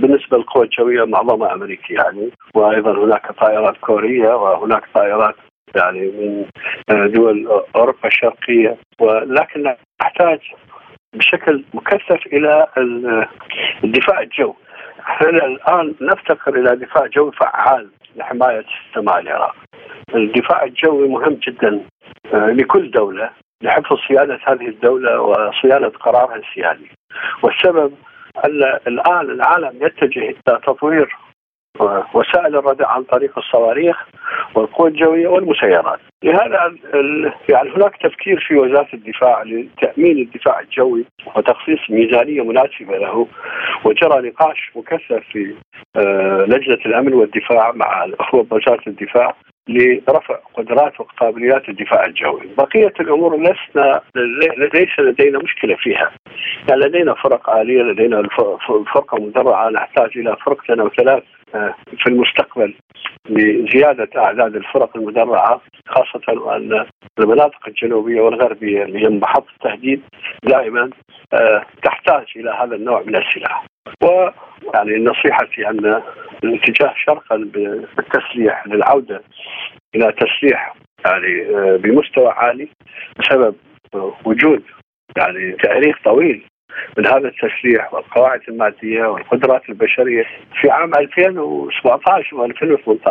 Speaker 3: بالنسبة للقوى الجويه معظمها أمريكي يعني وأيضا هناك طائرات كورية وهناك طائرات يعني من دول أوروبا الشرقية ولكن نحتاج بشكل مكثف إلى الدفاع الجوي. إحنا الآن نفتقر إلى دفاع جوي فعال لحماية سماء العراق. الدفاع الجوي مهم جدا آه، لكل دولة لحفظ صيانة هذه الدولة وصيانة قرارها السيادي. والسبب أن الآن العالم يتجه إلى تطوير وسائل الردع عن طريق الصواريخ والقوى الجوية والمسيرات. لهذا يعني هناك تفكير في وزارة الدفاع لتأمين الدفاع الجوي وتخصيص ميزانية مناسبة له وجرى نقاش مكثف في آه، لجنة الأمن والدفاع مع الأخوة بوزاره الدفاع لرفع قدرات وقابليات الدفاع الجوي، بقية الأمور لسنا ليس لدينا مشكلة فيها. يعني لدينا فرق آلية، لدينا فرقة مدرعة نحتاج إلى فرقتين أو ثلاث في المستقبل لزيادة أعداد الفرق المدرعة خاصة وأن المناطق الجنوبية والغربية اللي هي محط التهديد دائما آه، تحتاج إلى هذا النوع من السلاح. ويعني نصيحتي أن الاتجاه شرقا بالتسليح للعودة إلى تسليح يعني آه، بمستوى عالي بسبب وجود يعني تأريخ طويل من هذا التسليح والقواعد المادية والقدرات البشرية في عام 2017 و2018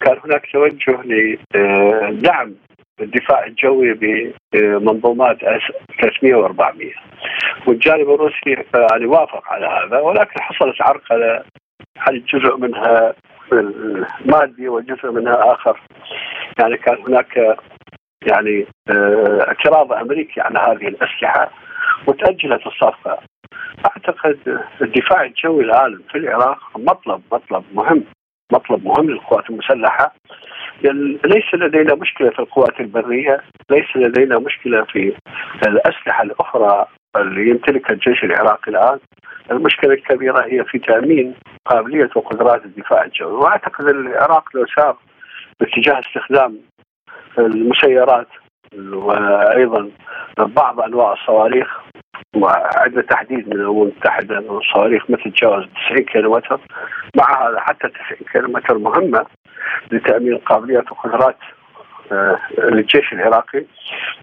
Speaker 3: كان هناك توجه لدعم الدفاع الجوي بمنظومات 300 و400 والجانب الروسي يعني وافق على هذا ولكن حصلت عرقلة يعني جزء منها مادي وجزء منها آخر. يعني كان هناك يعني آه، اعتراض أمريكي على هذه الأسلحة. وتاجلت الصفقة. أعتقد الدفاع الجوي الان في العراق مطلب مطلب مهم مطلب مهم للقوات المسلحة. ليس لدينا مشكلة في القوات البرية، ليس لدينا مشكلة في الأسلحة الأخرى اللي يمتلكها الجيش العراقي الآن، المشكلة الكبيرة هي في تأمين قابلية وقدرات الدفاع الجوي، وأعتقد العراق لو سار باتجاه استخدام المسيرات وأيضا بعض أنواع الصواريخ وعندنا تحديد من الأمم المتحدة أنه الصواريخ ما تتجاوز 90 كيلومتر مع هذا حتى 90 كيلومتر مهمة لتأمين قابليات وقدرات آه، للجيش العراقي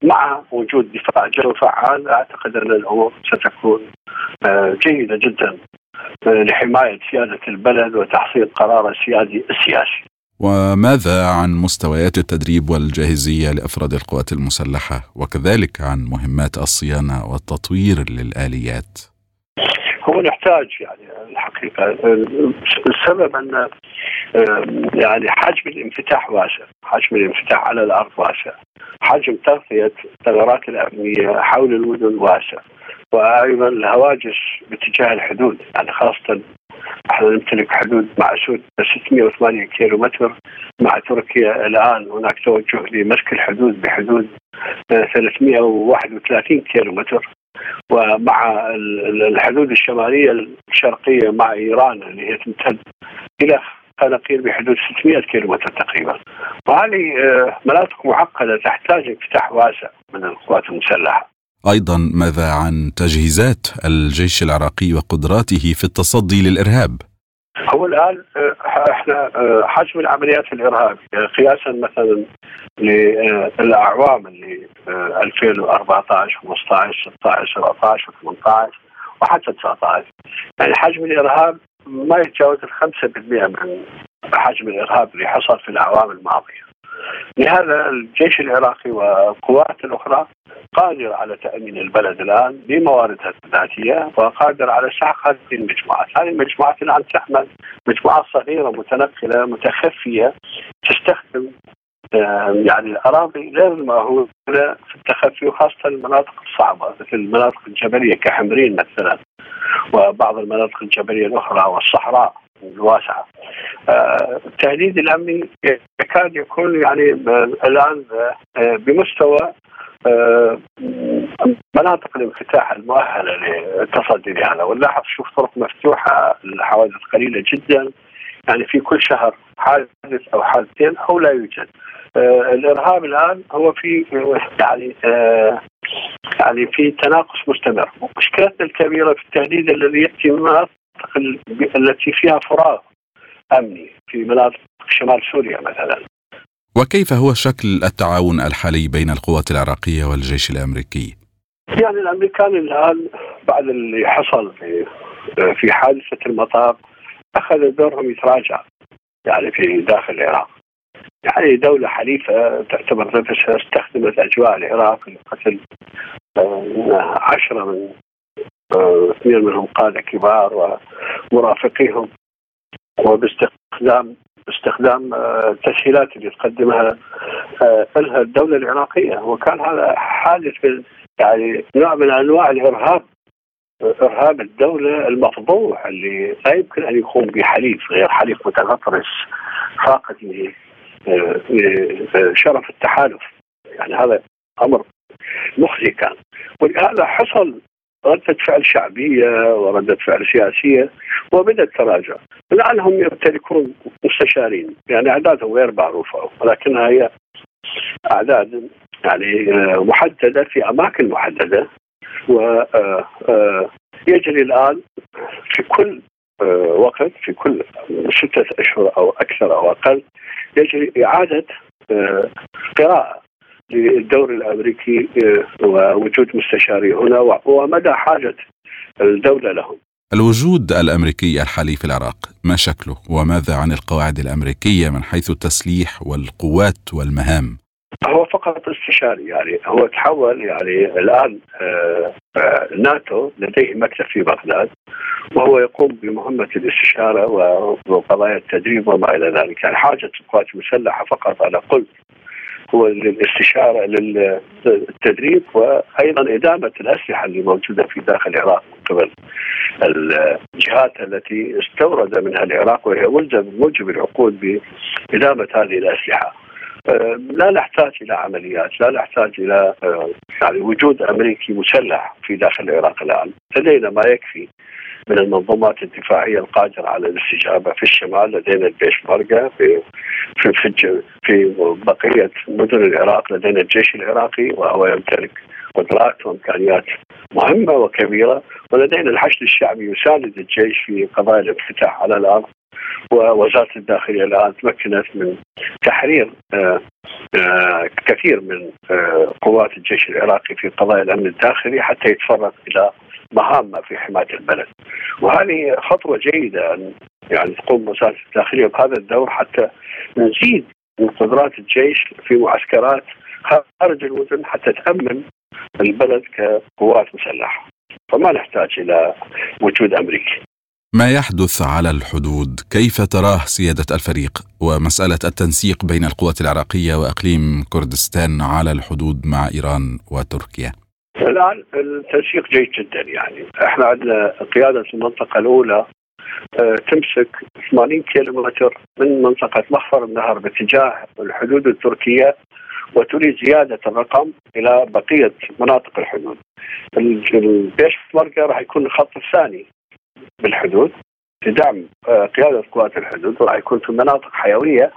Speaker 3: مع وجود دفاع جوي فعال أعتقد أن الأمور ستكون آه، جيدة جدا آه، لحماية سيادة البلد وتحصيل قرار السيادي السياسي.
Speaker 2: وماذا عن مستويات التدريب والجاهزية لأفراد القوات المسلحة وكذلك عن مهمات الصيانة والتطوير للآليات؟
Speaker 3: هو نحتاج يعني الحقيقة السبب أن يعني حجم الانفتاح واسع، حجم الانفتاح على الأرض واسع، حجم تغطية الثغرات الأمنية حول المدن واسع، وأيضا الهواجس باتجاه الحدود يعني خاصة إحنا نمتلك حدود مع 608 كيلو متر مع تركيا الآن. هناك توجه لمسك الحدود بحدود 331 كيلو متر ومع الحدود الشمالية الشرقية مع إيران اللي هي تمتد إلى قناقير بحدود 600 كيلو متر تقريبا. وهذه آه، مناطق معقدة تحتاج انفتاح واسع من القوات المسلحة.
Speaker 2: أيضا ماذا عن تجهيزات الجيش العراقي وقدراته في التصدي للإرهاب؟
Speaker 3: هو الان آه، إحنا آه، حجم العمليات الارهابيه قياسا مثلا للاعوام اللي 2014 15 16 17 18 وحتى 19 يعني حجم الإرهاب ما يتجاوز ال 5% من حجم الإرهاب اللي حصل في الأعوام الماضية. لهذا الجيش العراقي والقوات الاخرى قادر على تأمين البلد الآن بمواردها الذاتيه وقادر على سحق هذه المجموعات، هذه المجموعات الآن تحمل مجموعات صغيرة متنقلة متخفية تستخدم يعني الأراضي غير المأهوله في التخفي وخاصة المناطق الصعبة مثل المناطق الجبلية كحمرين مثلا وبعض المناطق الجبلية الأخرى والصحراء. الواسعة. آه، التهديد الامني يكاد يكون يعني الآن آه، بمستوى آه، مناطق الانفتاح المؤهلة للتصدي لهذا ونلاحظ شوف طرق مفتوحة الحوادث قليلة جدا. يعني في كل شهر حادث أو حادثين أو لا يوجد. آه الإرهاب الآن هو في يعني آه يعني في تناقص مستمر. مشكلتنا الكبيرة في التهديد الذي يأتي من التي فيها فراغ أمني في مناطق شمال سوريا مثلا
Speaker 2: وكيف هو شكل التعاون الحالي بين القوات العراقية والجيش الأمريكي؟
Speaker 3: يعني الأمريكان الآن بعد اللي حصل في في حادثة المطار اخذ دورهم يتراجع يعني في داخل العراق يعني دولة حليفة تعتبر نفسها استخدمت أجواء العراق لقتل آه، عشرة من اثنين منهم قادة كبار ومرافقيهم وباستخدام باستخدام التسهيلات آه، اللي تقدمها لها الدولة العراقية. وكان هذا حادث يعني نوع من أنواع الإرهاب إرهاب الدولة المفضوح اللي لا يمكن أن يقوم بحليف غير حليف متغطرس فاقد شرف التحالف. يعني هذا أمر مخزي كان. ولهذا حصل ردة فعل شعبية وردة فعل سياسية وبدأت تراجع الآن هم يمتلكون مستشارين. يعني أعدادهم غير معروفة ولكنها هي أعداد يعني محددة في أماكن محددة. ويجري الآن في كل وقت في كل ستة أشهر أو أكثر أو أقل يجري إعادة قراءة. للدور الأمريكي ووجود مستشاري هنا ومدى حاجة الدولة لهم.
Speaker 2: الوجود الأمريكي الحالي في العراق ما شكله؟ وماذا عن القواعد الأمريكية من حيث التسليح والقوات والمهام؟
Speaker 3: هو فقط استشاري يعني هو تحول يعني الآن آه، آه، ناتو لديه مكتب في بغداد وهو يقوم بمهمة الاستشارة وقضايا التدريب وما إلى ذلك. يعني حاجة القوات المسلحه فقط أنا قلت. هو للاستشاره للتدريب وأيضا إدامة الأسلحة اللي موجودة في داخل العراق من قبل. الجهات التي استورد منها العراق وهي ملزم موجب العقود بإدامة هذه الأسلحة. لا نحتاج إلى عمليات، لا نحتاج إلى آه، يعني وجود أمريكي مسلح في داخل العراق الآن، لدينا ما يكفي. من المنظومات الدفاعية القادرة على الاستجابة في الشمال لدينا الجيش مرقة في في في, في بقية مدن العراق لدينا الجيش العراقي وهو يمتلك قدرات وإمكانيات مهمة وكبيرة ولدينا الحشد الشعبي يساند الجيش في قضايا الانفتاح على الأرض ووزارة الداخلية الآن تمكنت من تحرير آه، آه، كثير من آه، قوات الجيش العراقي في قضايا الأمن الداخلي حتى يتفرغ إلى مهامه في حماية البلد. وهذه خطوة جيدة أن يعني تقوم وزاره الداخلية بهذا الدور حتى نزيد من قدرات الجيش في معسكرات خارج المدن حتى تأمن البلد كقوات مسلحة. فما نحتاج إلى وجود أمريكي.
Speaker 2: ما يحدث على الحدود كيف تراه سيادة الفريق ومسألة التنسيق بين القوات العراقية وأقليم كردستان على الحدود مع إيران وتركيا
Speaker 3: الآن التنسيق جيد جدا يعني إحنا عندنا قيادة المنطقة الأولى آه، تمسك 80 كيلومتر من منطقة مخفر النهر باتجاه الحدود التركية وتريد زيادة الرقم إلى بقية مناطق الحدود. البيشمركه راح يكون الخط الثاني بالحدود لدعم آه، قيادة قوات الحدود وراح يكون في مناطق حيوية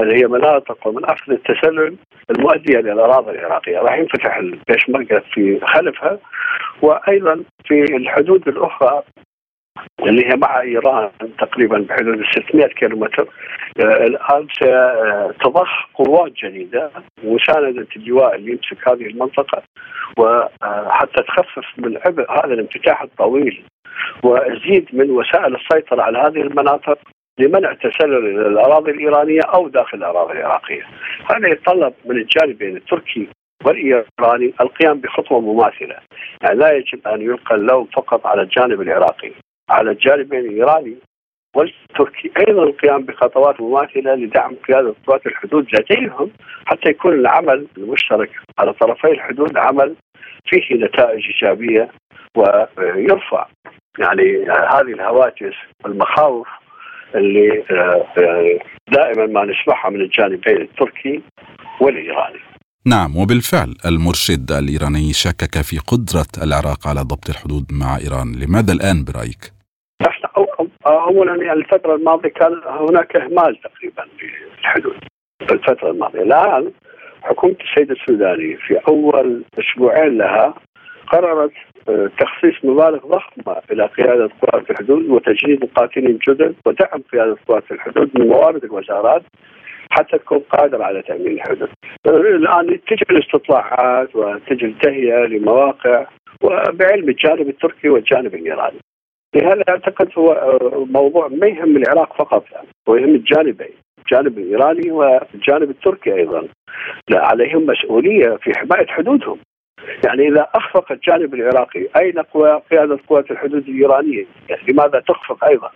Speaker 3: اللي هي مناطق ومنافذ التسلل المؤدية للاراضي العراقية، راح ينفتح البيشمركه في خلفها وأيضا في الحدود الأخرى اللي هي مع إيران تقريبا بحدود 600 كيلومتر آه، الآن ستضخ قوات جديدة مسانده اللواء اللي يمسك هذه المنطقة وحتى تخفف من عبء هذا الانفتاح الطويل وزيد من وسائل السيطرة على هذه المناطق. لمنع تسلل إلى الأراضي الإيرانية أو داخل الأراضي العراقية. هذا يتطلب من الجانبين التركي والإيراني القيام بخطوة مماثلة، يعني لا يجب أن يلقى اللوم فقط على الجانب العراقي، على الجانبين الإيراني والتركي أيضا القيام بخطوات مماثلة لدعم قيادة قوات الحدود لديهم حتى يكون العمل المشترك على طرفي الحدود عمل فيه نتائج إيجابية ويرفع يعني هذه الهواجس والمخاوف اللي آه، دائما ما نسمعها من الجانبين التركي والإيراني.
Speaker 2: نعم وبالفعل المرشد الإيراني شكك في قدرة العراق على ضبط الحدود مع إيران، لماذا الآن برأيك؟
Speaker 3: اولا يعني الفترة الماضية كان هناك إهمال تقريبا في الحدود في الفترة الماضية، الآن حكومة السيد السوداني في أول أسبوعين لها قررت آه، تخصيص مبالغ ضخمة إلى قيادة قوات الحدود وتجنيد مقاتلين جدد ودعم قيادة قوات الحدود من موارد الوزارات حتى تكون قادرة على تأمين الحدود. الآن تجي الاستطلاعات وتجي التهيئة لمواقع وبعلم الجانب التركي والجانب الإيراني. لهذا أعتقد هو موضوع ما يهم العراق فقط يعني هو يهم الجانبين الجانب الإيراني والجانب التركي أيضا لا عليهم مسؤولية في حماية حدودهم يعني إذا أخفق الجانب العراقي أين قيادة قوات الحدود الإيرانية؟ يعني لماذا تخفق أيضا؟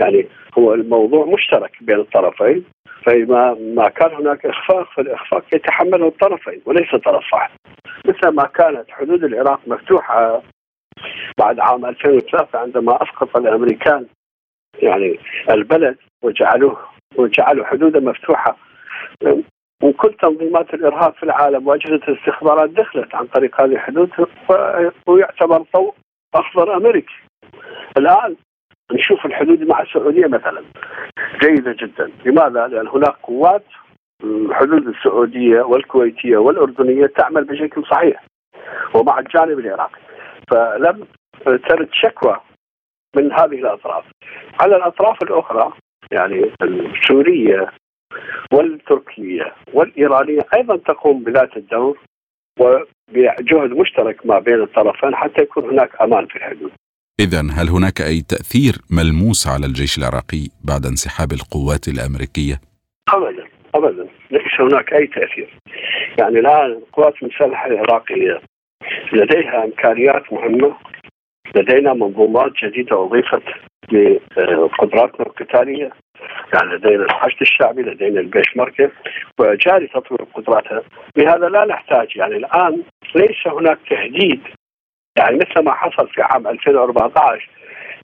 Speaker 3: يعني هو الموضوع مشترك بين الطرفين فإذا ما كان هناك إخفاق فالإخفاق يتحمله الطرفين وليس طرف واحد مثل ما كانت حدود العراق مفتوحة بعد عام 2003 عندما أسقط الأمريكان يعني البلد وجعلوه وجعلوا حدوده مفتوحة وكل تنظيمات الإرهاب في العالم وأجهزة الاستخبارات دخلت عن طريق هذه الحدود ويعتبر ضوء أخضر أمريكي. الآن نشوف الحدود مع السعودية مثلا جيدة جدا، لماذا؟ لأن هناك قوات الحدود السعودية والكويتية والأردنية تعمل بشكل صحيح ومع الجانب العراقي. فلم ترد شكوى من هذه الأطراف. على الأطراف الأخرى يعني السورية والتركية والإيرانية أيضا تقوم بذات الدور وبجهد مشترك ما بين الطرفين حتى يكون هناك أمان في الحدود
Speaker 2: إذا هل هناك أي تأثير ملموس على الجيش العراقي بعد انسحاب القوات الأمريكية؟
Speaker 3: أبدا أبدا ليس هناك أي تأثير يعني الآن القوات المسلحة العراقية لديها إمكانيات مهمة لدينا منظومات جديدة أضيفت لقدراتنا القتالية يعني لدينا الحشد الشعبي لدينا البيش مركز وجاري تطوير قدراتها لهذا لا نحتاج يعني الآن ليس هناك تهديد. يعني مثل ما حصل في عام 2014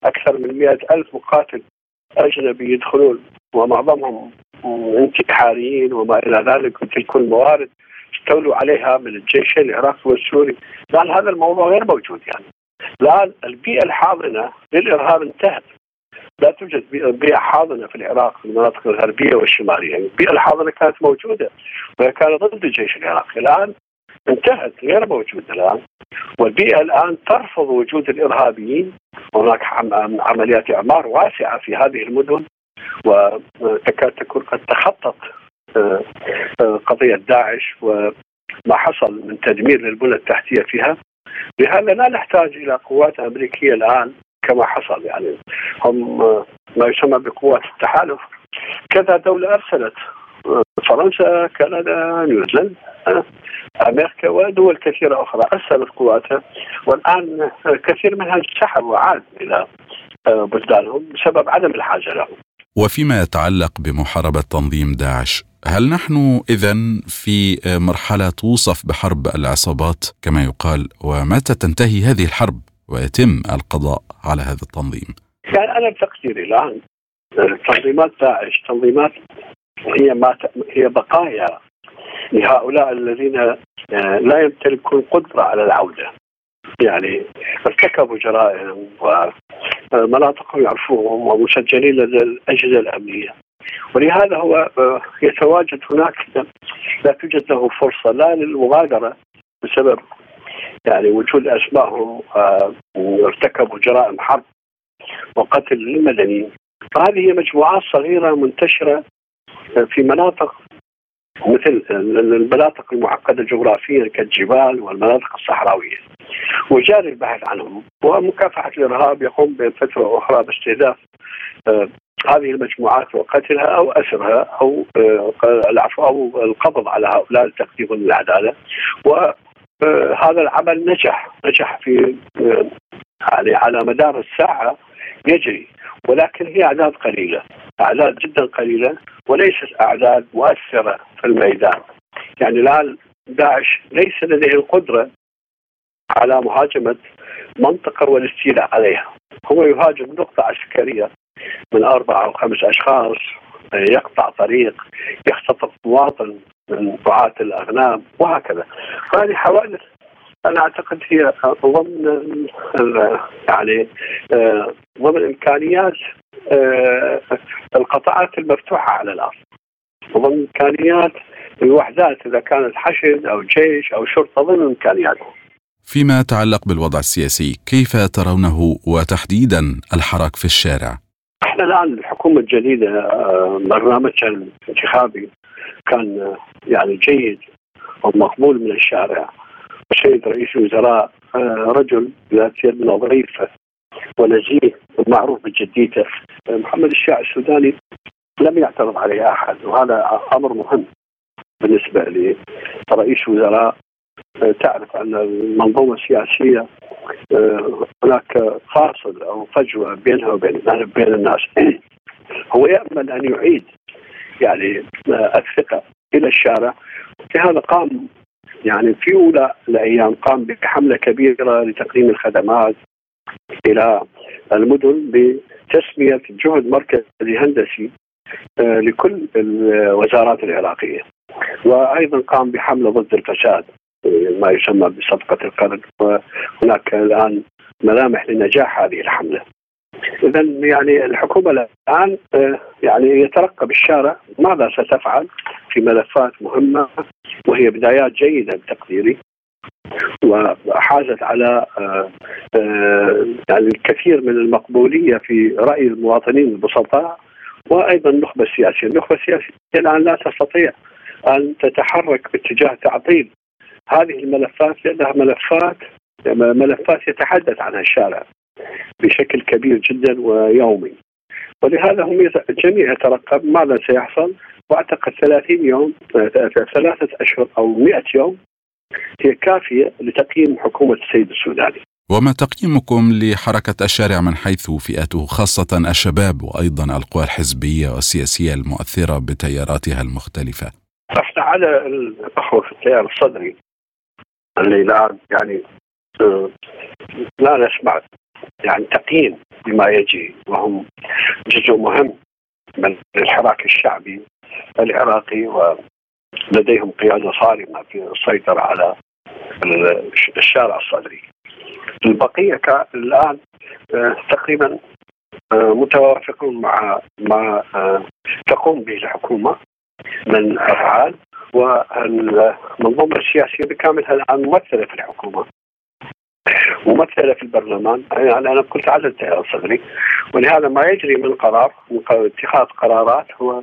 Speaker 3: أكثر من مئة ألف مقاتل أجنبي يدخلون ومعظمهم انتحاريين وما إلى ذلك وتلك الموارد استولوا عليها من الجيشين العراقي والسوري. الآن هذا الموضوع غير موجود يعني. الآن البيئة الحاضنة للإرهاب انتهت. لا توجد بيئة حاضنة في العراق في المناطق الغربية والشمالية. يعني البيئة الحاضنة كانت موجودة وهي كانت ضد الجيش العراقي. الآن انتهت غير موجودة الآن. والبيئة الآن ترفض وجود الإرهابيين. هناك عمليات إعمار واسعة في هذه المدن وتكاد تكون قد تخطط آه، آه، قضية داعش وما حصل من تدمير للبنى التحتية فيها. لهذا لا نحتاج إلى قوات أمريكية الآن كما حصل يعني هم ما يسمى بقوات التحالف كذا دولة أرسلت فرنسا كندا نيوزيلندا أمريكا ودول كثيرة أخرى أرسلت قواتها والآن كثير منها انسحب وعاد إلى بلدانهم بسبب عدم الحاجة لهم.
Speaker 2: وفيما يتعلق بمحاربة تنظيم داعش، هل نحن اذا في مرحلة توصف بحرب العصابات كما يقال ومتى تنتهي هذه الحرب؟ ويتم القضاء على هذا التنظيم.
Speaker 3: يعني أنا بتقديري الآن. تنظيمات داعش تنظيمات هي ما هي بقايا لهؤلاء الذين آه، لا يمتلكون قدرة على العودة. يعني ارتكبوا جرائم ومناطقهم يعرفوهم ومسجلين لدى الأجهزة الأمنية. ولهذا هو آه، يتواجد هناك لا توجد له فرصة لا للمغادرة بسبب يعني وجود اسمائهم آه، ارتكبوا جرائم حرب وقتل للمدنيين فهذه هي مجموعات صغيرة منتشرة في مناطق مثل المناطق المعقدة جغرافيا كالجبال والمناطق الصحراوية. وجاري البحث عنهم ومكافحة الإرهاب يقوم بين فترة أخرى باستهداف آه، هذه المجموعات وقتلها أو أسرها أو آه، العفو أو القبض على هؤلاء لتقديم للعدالة. وهذا العمل نجح نجح في يعني على مدار الساعة يجري ولكن هي أعداد قليلة أعداد جدا قليلة وليست أعداد مؤثرة في الميدان. يعني الآن داعش ليس لديه القدرة على مهاجمة منطقة والاستيلاء عليها. هو يهاجم نقطة عسكرية من أربع أو خمس أشخاص يقطع طريق يختطف مواطن من رعاة الأغنام وهكذا فهذه حوادث أنا أعتقد هي ضمن يعني آه، ضمن إمكانيات آه، القطاعات المفتوحة على الأرض وضمن إمكانيات الوحدات إذا كانت حشد أو جيش أو شرطة ضمن إمكانياتهم.
Speaker 2: فيما يتعلق بالوضع السياسي، كيف ترونه وتحديدا الحراك في الشارع؟
Speaker 3: إحنا الآن الحكومة الجديدة آه، برنامجها الانتخابي كان يعني جيد ومقبول من الشارع. السيد رئيس الوزراء آه، رجل ذات يد نظيفة ونزيه ومعروف بجديته. محمد الشاع السوداني لم يعترض عليه أحد وهذا أمر مهم بالنسبة لرئيس وزراء آه، تعرف أن المنظومة السياسية آه، هناك فاصل أو فجوة بينها وبين بين الناس. هو يأمل أن يعيد يعني الثقة إلى الشارع. لهذا قام يعني في أولى الأيام قام بحملة كبيرة لتقديم الخدمات إلى المدن بتسمية جهد مركزي هندسي آه، لكل الوزارات العراقية. وأيضا قام بحملة ضد الفساد. ما يسمى بصفقة القرن. وهناك الآن ملامح لنجاح هذه الحملة. اذا يعني الحكومة الآن آه، يعني يترقب الشارع ماذا ستفعل؟ في ملفات مهمة وهي بدايات جيدة بتقديري وحازت على آه، آه، يعني الكثير من المقبولية في رأي المواطنين البسطاء وأيضا النخبة السياسية، النخبة السياسية الآن لا تستطيع أن تتحرك باتجاه تعطيل هذه الملفات لأنها ملفات ملفات يتحدث عنها الشارع بشكل كبير جدا ويومي ولهذا هم الجميع يترقب ماذا سيحصل وأعتقد 30 يوم ثلاثة أشهر أو 100 يوم هي كافية لتقييم حكومة السيد السوداني.
Speaker 2: وما تقييمكم لحركة الشارع من حيث فئته خاصة الشباب وأيضا القوى الحزبية والسياسية المؤثرة بتياراتها المختلفة؟
Speaker 3: أحنا على الأخوة في التيار الصدري اللي الان يعني آه، لا نسمع يعني تقييم بما يجري وهم جزء مهم من الحراك الشعبي العراقي ولديهم قيادة صارمة في السيطرة على الشارع الصدري. البقية الان آه، تقريبا آه، متوافقون مع ما تقوم به الحكومة من أفعال والمنظومة السياسية بكاملها الآن ممثلة في الحكومة. ممثلة في البرلمان. يعني أنا قلت عدد الصدري ولهذا ما يجري من قرار من اتخاذ قرارات هو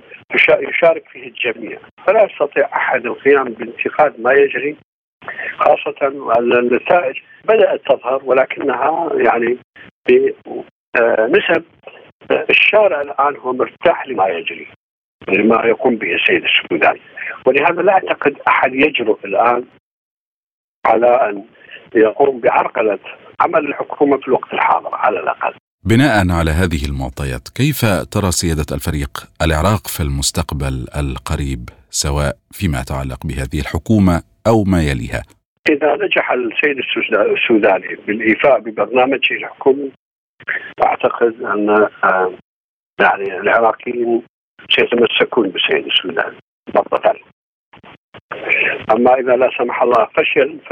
Speaker 3: يشارك فيه الجميع. فلا يستطيع أحد القيام بانتقاد ما يجري خاصة النتائج بدأت تظهر ولكنها يعني بنسب الشارع الآن هو مرتاح لما يجري. لما يقوم به السيد السوداني ولهذا لا أعتقد أحد يجرؤ الآن على أن يقوم بعرقلة عمل الحكومة في الوقت الحاضر على الأقل.
Speaker 2: بناء على هذه المعطيات، كيف ترى سيادة الفريق العراق في المستقبل القريب سواء فيما يتعلق بهذه الحكومة أو ما يليها؟
Speaker 3: إذا نجح السيد السوداني بالإيفاء ببرنامجه الحكومي أعتقد أن آه، يعني العراقيين سيتمسكون بسيد السودان مرة أما إذا لا سمح الله فشل ف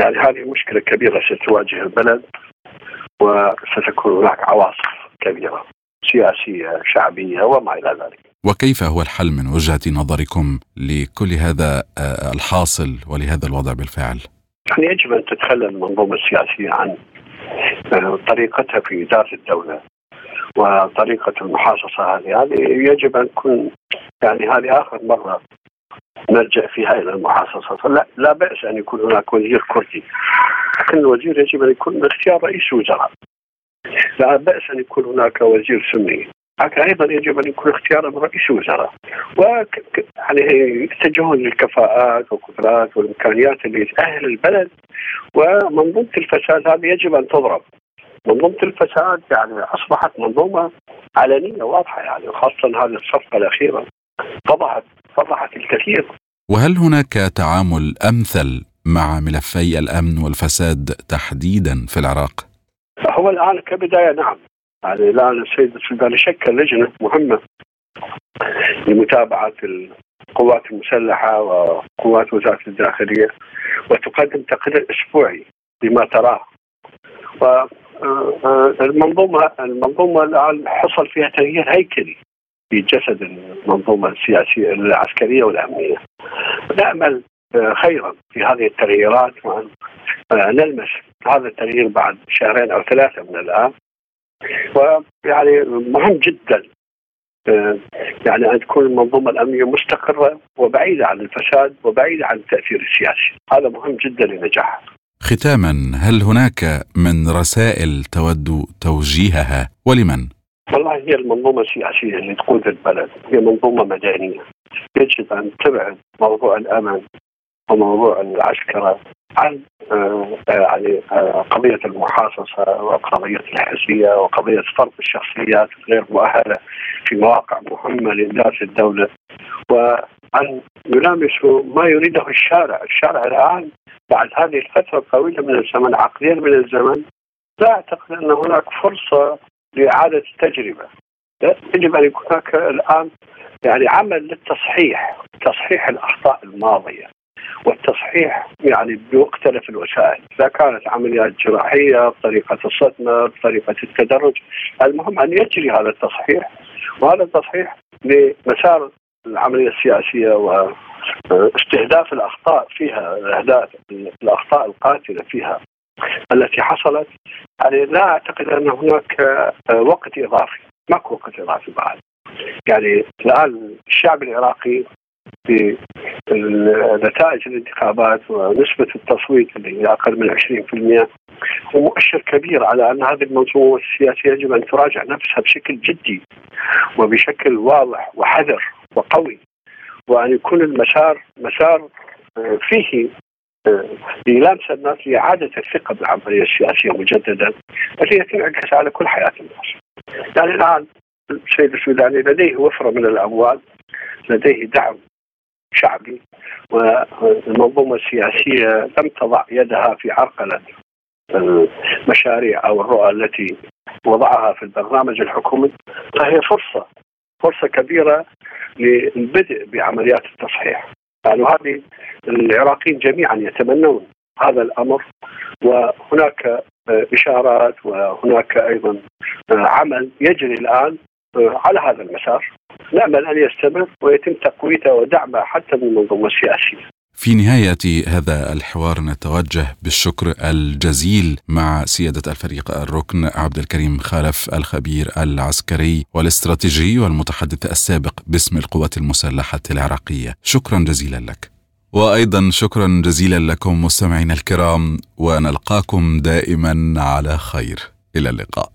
Speaker 3: يعني هذه مشكلة كبيرة ستواجه البلد وستكون هناك عواصف كبيرة سياسية شعبية وما إلى ذلك.
Speaker 2: وكيف هو الحل من وجهة نظركم لكل هذا آه، الحاصل ولهذا الوضع بالفعل؟
Speaker 3: يعني يجب أن تتخلى المنظومة السياسية عن آه، طريقتها في إدارة الدولة وطريقة المحاصصة هذه. هذه يجب أن تكون يعني هذه آخر مرة نلجأ فيها إلى المحاصصة. فلا لا بأس أن يكون هناك وزير كردي. لكن الوزير يجب أن يكون اختيار رئيس وزراء. لا بأس أن يكون هناك وزير سني. لكن أيضا يجب أن يكون اختيار رئيس وزراء. و يعني يتجهون للكفاءات والقدرات والإمكانيات اللي تأهل البلد. ومنظومه الفساد هذه يجب أن تضرب. منظومة الفساد يعني أصبحت منظومة علنية واضحة يعني خاصة هذه الصفقة الأخيرة. فضحت فضحت الكثير.
Speaker 2: وهل هناك تعامل أمثل مع ملفي الأمن والفساد تحديدا في العراق؟
Speaker 3: هو الآن كبداية نعم. يعني الآن السيد السوداني شكل لجنة مهمة لمتابعة القوات المسلحة وقوات وزارة الداخلية وتقدم تقرير أسبوعي بما تراه. والمنظومه المنظومة الآن حصل فيها تغيير هيكلي في جسد المنظومة السياسية العسكرية والأمنية. نامل خيرا في هذه التغييرات وأن نلمس هذا التغيير بعد شهرين أو ثلاثة من الآن. ويعني مهم جدا يعني أن تكون المنظومة الأمنية مستقرة وبعيدة عن الفساد وبعيدة عن التأثير السياسي، هذا مهم جدا لنجاحها.
Speaker 2: ختاما هل هناك من رسائل تود توجيهها؟ ولمن؟
Speaker 3: والله هي المنظومة السياسية اللي تقود البلد. هي منظومة مدنية. يجب أن تبعد موضوع الأمن وموضوع العسكرة عن آه، يعني آه، قضية المحاصصة وقضية الحزبية وقضية فرض الشخصيات غير مؤهلة في مواقع مهمة لإدارة الدولة. وأن يلامسوا ما يريده الشارع. الشارع الآن بعد هذه الفترة الطويلة من الزمن عقدين من الزمن لا أعتقد أن هناك فرصة لإعادة التجربة. يجب أن يكون هناك الآن يعني عمل للتصحيح تصحيح الأخطاء الماضية والتصحيح يعني بمختلف الوسائل إذا كانت عمليات جراحية بطريقة الصدمة بطريقة التدرج المهم أن يجري هذا التصحيح وهذا التصحيح لمسار العملية السياسية واستهداف الأخطاء فيها الأهداف الأخطاء القاتلة فيها. التي حصلت يعني لا أعتقد أن هناك وقت إضافي ماكو وقت إضافي بعد. يعني الآن الشعب العراقي في نتائج الانتخابات ونسبة التصويت اللي هي أقل من 20% هو مؤشر كبير على أن هذه المنظومة السياسية يجب أن تراجع نفسها بشكل جدي وبشكل واضح وحذر وقوي. وأن يكون المسار مسار آه، فيه للامس الناس لإعادة الثقة بالعملية السياسيه مجددا التي تنعكس على كل حياة الناس. يعني الآن السيد السوداني لديه وفرة من الأموال لديه دعم شعبي والمنظومه السياسيه لم تضع يدها في عرقلة المشاريع أو الرؤى التي وضعها في البرنامج الحكومي فهي فرصة فرصة كبيرة للبدء بعمليات التصحيح يعني هذه العراقيين جميعا يتمنون هذا الأمر وهناك إشارات وهناك أيضا عمل يجري الآن على هذا المسار نأمل أن يستمر ويتم تقويته ودعمه حتى من المنظومه السياسيه.
Speaker 2: في نهاية هذا الحوار نتوجه بالشكر الجزيل مع سيادة الفريق الركن عبد الكريم خالف الخبير العسكري والاستراتيجي والمتحدث السابق باسم القوات المسلحة العراقية. شكرا جزيلا لك. وأيضا شكرا جزيلا لكم مستمعينا الكرام ونلقاكم دائما على خير. إلى اللقاء.